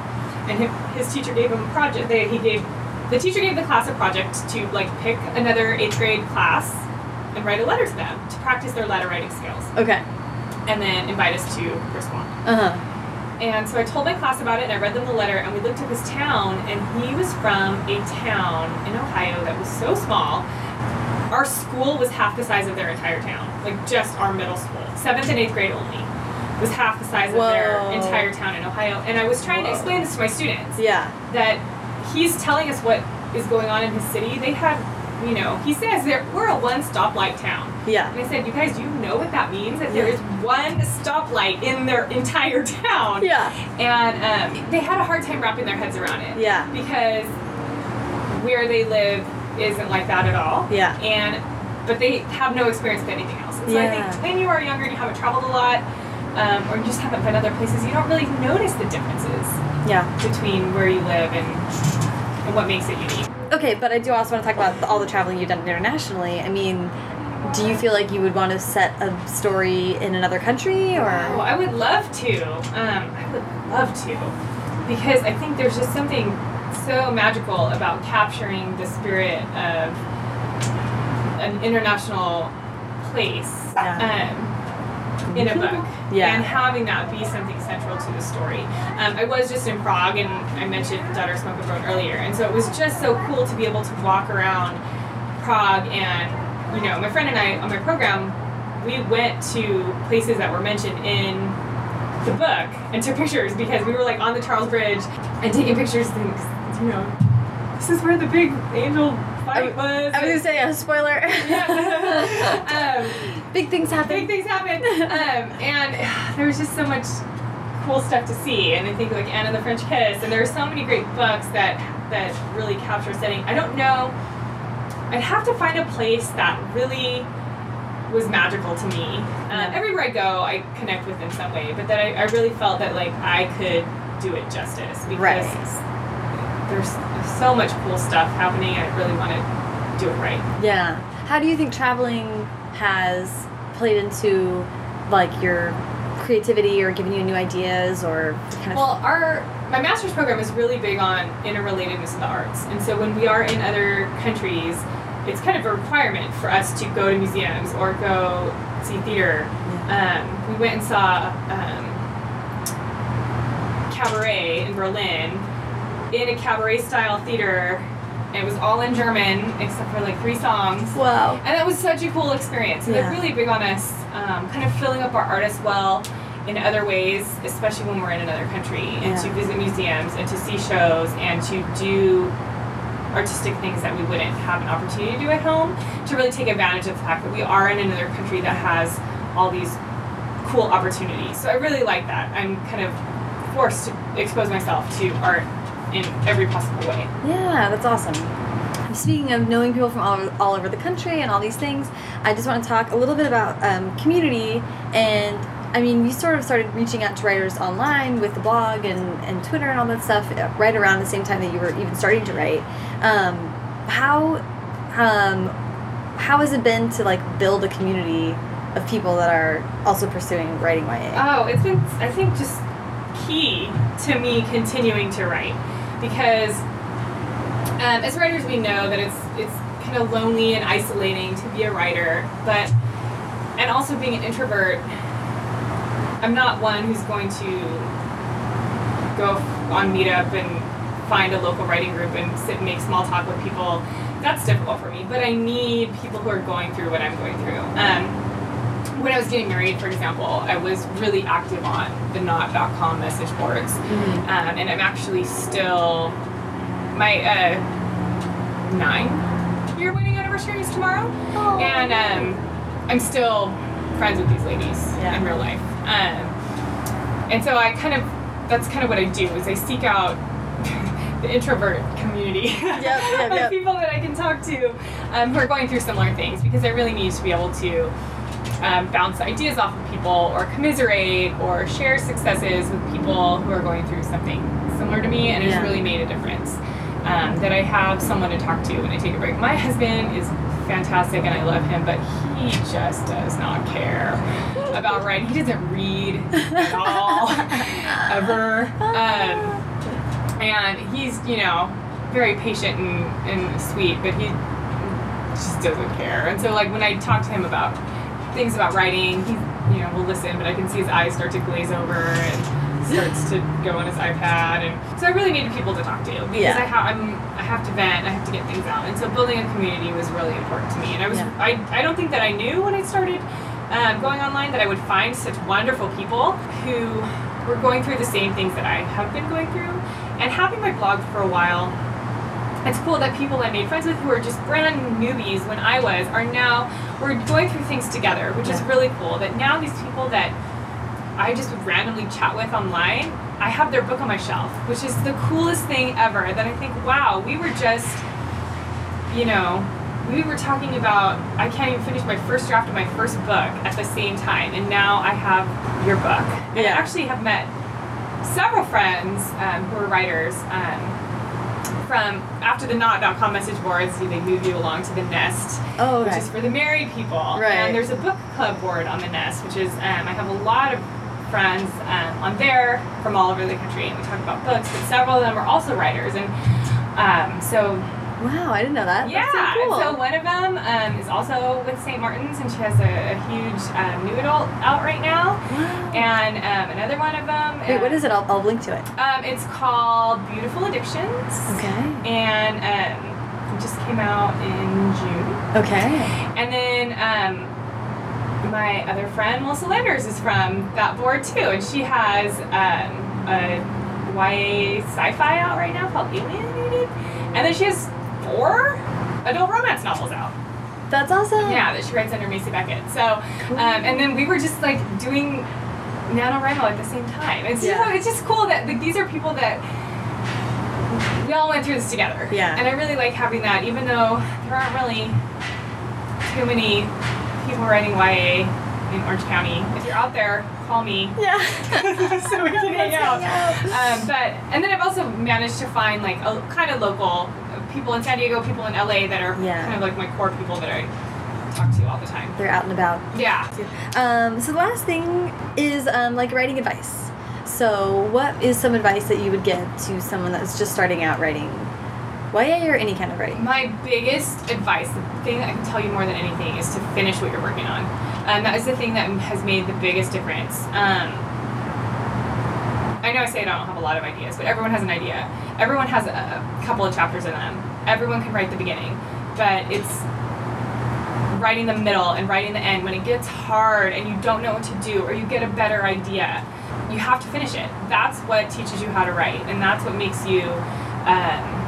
and his, his teacher gave him a project. They, he gave the teacher gave the class a project to like pick another eighth grade class and write a letter to them to practice their letter writing skills, Okay. and then invite us to respond. Uh huh. And so I told my class about it, and I read them the letter, and we looked at this town, and he was from a town in Ohio that was so small. Our school was half the size of their entire town, like just our middle school, seventh and eighth grade only, was half the size of their entire town in Ohio. And I was trying to explain this to my students Yeah. that he's telling us what is going on in his city. They have you know, he says that we're a one stoplight town. Yeah. And I said, you guys, do you know what that means? That there Yeah. is one stoplight in their entire town. Yeah. And um, they had a hard time wrapping their heads around it. Yeah. Because where they live isn't like that at all. Yeah. And but they have no experience with anything else. And so I think when you are younger and you haven't traveled a lot, um, or you just haven't been other places, you don't really notice the differences Yeah. between where you live and and what makes it unique. Okay, but I do also want to talk about all the traveling you've done internationally. I mean, do you feel like you would want to set a story in another country or? Oh, I would love to. Um, I would love to, because I think there's just something so magical about capturing the spirit of an international place Yeah. um, in a book, Yeah. and having that be something central to the story. Um, I was just in Prague, and I mentioned Daughter Smoke of Road earlier, and so it was just so cool to be able to walk around Prague and you know, my friend and I on my program, we went to places that were mentioned in the book and took pictures because we were like on the Charles Bridge and taking pictures and you know, this is where the big angel fight was. I was gonna say a spoiler. yeah. um, Big things happen. big things happen. Um, and there was just so much cool stuff to see. And I think like Anna and the French Kiss, and there are so many great books that that really capture setting. I don't know. I'd have to find a place that really was magical to me. Um, everywhere I go, I connect with in some way, but that I, I really felt that like I could do it justice because Right. There's so much cool stuff happening. I really want to do it right. Yeah. How do you think traveling has played into like your creativity or giving you new ideas or kind of Well, our my master's program is really big on interrelatedness of the arts, and so when we are in other countries, it's kind of a requirement for us to go to museums or go see theater. Um, we went and saw um, cabaret in Berlin in a cabaret style theater. It was all in German except for like three songs. Wow. And that was such a cool experience. And Yeah. they're really big on us um, kind of filling up our art as well in other ways, especially when we're in another country, and Yeah. to visit museums and to see shows and to do artistic things that we wouldn't have an opportunity to do at home, to really take advantage of the fact that we are in another country that has all these cool opportunities. So I really like that. I'm kind of forced to expose myself to art in every possible way. Yeah, that's awesome. Speaking of knowing people from all over, all over the country and all these things, I just want to talk a little bit about um, community. And I mean, you sort of started reaching out to writers online with the blog and, and Twitter and all that stuff uh, right around the same time that you were even starting to write. Um, how um, how has it been to like build a community of people that are also pursuing writing YA? Oh, it's been, I think, just key to me continuing to write because um, as writers we know that it's it's kind of lonely and isolating to be a writer, but and also being an introvert, I'm not one who's going to go on Meetup and find a local writing group and sit and make small talk with people. That's difficult for me, but I need people who are going through what I'm going through. Um, when I was getting married, for example, I was really active on the Knot.com message boards. Mhm. Um, and I'm actually still, my uh, nine year wedding anniversary is tomorrow. Oh. And um, I'm still friends with these ladies Yeah. in real life. Um, and so I kind of, that's kind of what I do is I seek out the introvert community yep, of yep. people that I can talk to um, who are going through similar things because I really need to be able to um, bounce ideas off of people or commiserate or share successes with people who are going through something similar to me, and it's really made a difference. Um, that I have someone to talk to when I take a break. My husband is fantastic and I love him, but he just does not care about writing. He doesn't read at all, ever. Um, and he's, you know, very patient and, and sweet, but he just doesn't care. And so, like, when I talk to him about things about writing, he, you know, will listen, but I can see his eyes start to glaze over and starts to go on his iPad. And so, I really needed people to talk to because Yeah. I, ha- I'm, I have to vent, I have to get things out. And so, building a community was really important to me. And I was, Yeah. I, I don't think that I knew when I started um, going online that I would find such wonderful people who were going through the same things that I have been going through. And having my blog for a while it's cool that people I made friends with who are just brand newbies when I was are now we're going through things together, which is really cool. That now these people that I just would randomly chat with online, I have their book on my shelf, which is the coolest thing ever. That I think, wow, we were just, you know, we were talking about I can't even finish my first draft of my first book at the same time, and now I have your book. And I actually have met several friends um, who are writers. Um, from after the Knot.com message boards, they move you along to the Nest, Oh, which is for the married people. Right. And there's a book club board on the Nest, which is um, I have a lot of friends um, on there from all over the country, and we talk about books. But several of them are also writers, and um, so Wow, I didn't know that. yeah. That's so cool. So one of them um, is also with St. Martin's, and she has a, a huge um, new adult out right now. wow. And um, another one of them. Wait, what is it? I'll, I'll link to it. Um, it's called Beautiful Addictions. Okay. And um, it just came out in June. Okay. And then um, my other friend, Melissa Landers, is from that board too. And she has um, a YA sci fi out right now called Alienated. And then she has four adult romance novels out. That's awesome. Yeah, that she writes under Macy Beckett. So, um, and then we were just like doing NaNoWriMo at the same time. It's, Yeah. just, it's just cool that like, these are people that we all went through this together. Yeah. And I really like having that, even though there aren't really too many people writing YA in Orange County. If you're out there, call me. Yeah. so we can hang out. Um, but and then I've also managed to find like a kind of local people in San Diego, people in LA that are Yeah. kind of like my core people that I talk to all the time. They're out and about. Yeah. Um, so the last thing is um, like writing advice. So what is some advice that you would give to someone that's just starting out writing YA or any kind of writing? My biggest advice, the thing that I can tell you more than anything, is to finish what you're working on. Um, that is the thing that has made the biggest difference. Um, I know I say I don't have a lot of ideas, but everyone has an idea. Everyone has a, couple of chapters in them. Everyone can write the beginning, but it's writing the middle and writing the end when it gets hard and you don't know what to do or you get a better idea. You have to finish it. That's what teaches you how to write, and that's what makes you. Um,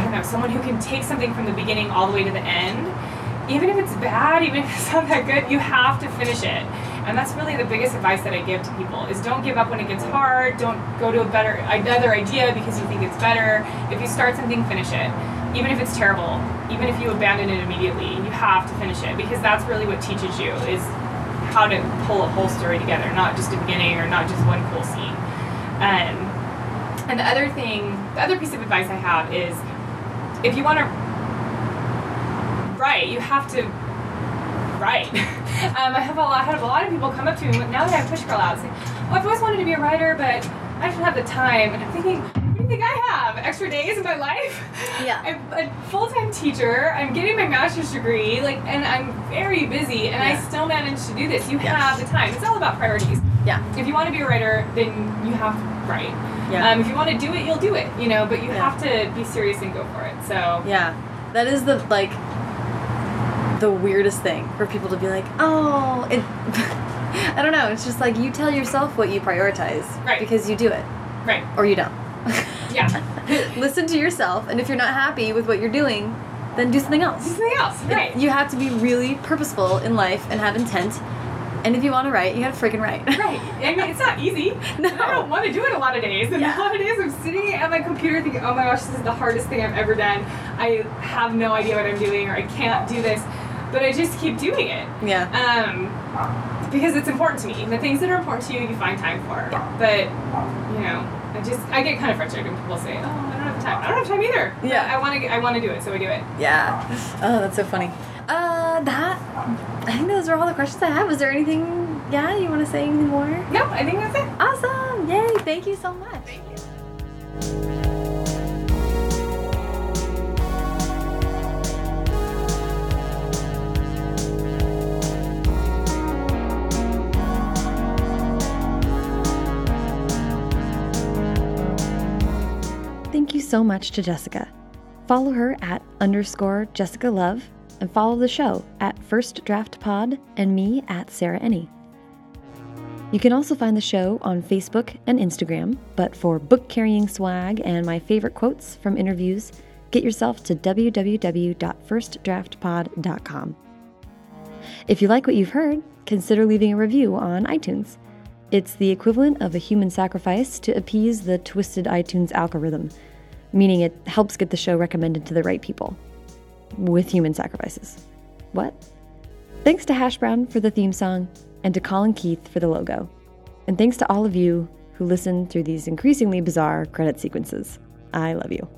I don't know, someone who can take something from the beginning all the way to the end, even if it's bad, even if it's not that good, you have to finish it. And that's really the biggest advice that I give to people is don't give up when it gets hard. Don't go to a better another idea because you think it's better. If you start something, finish it. Even if it's terrible, even if you abandon it immediately, you have to finish it because that's really what teaches you is how to pull a whole story together, not just a beginning or not just one cool scene. Um, and the other thing, the other piece of advice I have is if you want to write, you have to write. um, I have a lot, I have a lot of people come up to me now that I have Push Girl out, saying, "Oh, I've always wanted to be a writer, but I don't have the time." And I'm thinking, "What do you think I have? Extra days in my life? Yeah. I'm a full-time teacher. I'm getting my master's degree, like, and I'm very busy, and I still manage to do this. You Yeah. have the time. It's all about priorities. Yeah. If you want to be a writer, then you have to write. Yeah. Um, if you want to do it, you'll do it. You know, but you Yeah. have to be serious and go for it. So. Yeah, that is the like the weirdest thing for people to be like, oh, it. I don't know. It's just like you tell yourself what you prioritize, Right. Because you do it, Right. or you don't. Yeah. Listen to yourself, and if you're not happy with what you're doing, then do something Do else. something else. It- Right. You have to be really purposeful in life and have intent. And if you want to write, you gotta freaking write. Right. I mean, it's not easy. No. I don't want to do it a lot of days. And Yeah. a lot of days I'm sitting at my computer thinking, oh my gosh, this is the hardest thing I've ever done. I have no idea what I'm doing or I can't do this. But I just keep doing it. Yeah. Um, because it's important to me. The things that are important to you, you find time for. But you know, I just I get kind of frustrated when people say, "Oh, I don't have time." I don't have time either. But Yeah. I want to. I want to do it, so I do it. Yeah. Oh, that's so funny. Uh, that. I think those are all the questions I have. Was there anything? Yeah, you want to say anything more? No, I think that's it. Awesome! Yay! Thank you so much. Thank you so much to Jessica. Follow her at underscore Jessica Love and follow the show at First Draft Pod and me at Sarah Enni. You can also find the show on Facebook and Instagram, but for book carrying swag and my favorite quotes from interviews, get yourself to www.firstdraftpod.com. If you like what you've heard, consider leaving a review on iTunes. It's the equivalent of a human sacrifice to appease the twisted iTunes algorithm, meaning it helps get the show recommended to the right people with human sacrifices. What? Thanks to Hash Brown for the theme song and to Colin Keith for the logo. And thanks to all of you who listen through these increasingly bizarre credit sequences. I love you.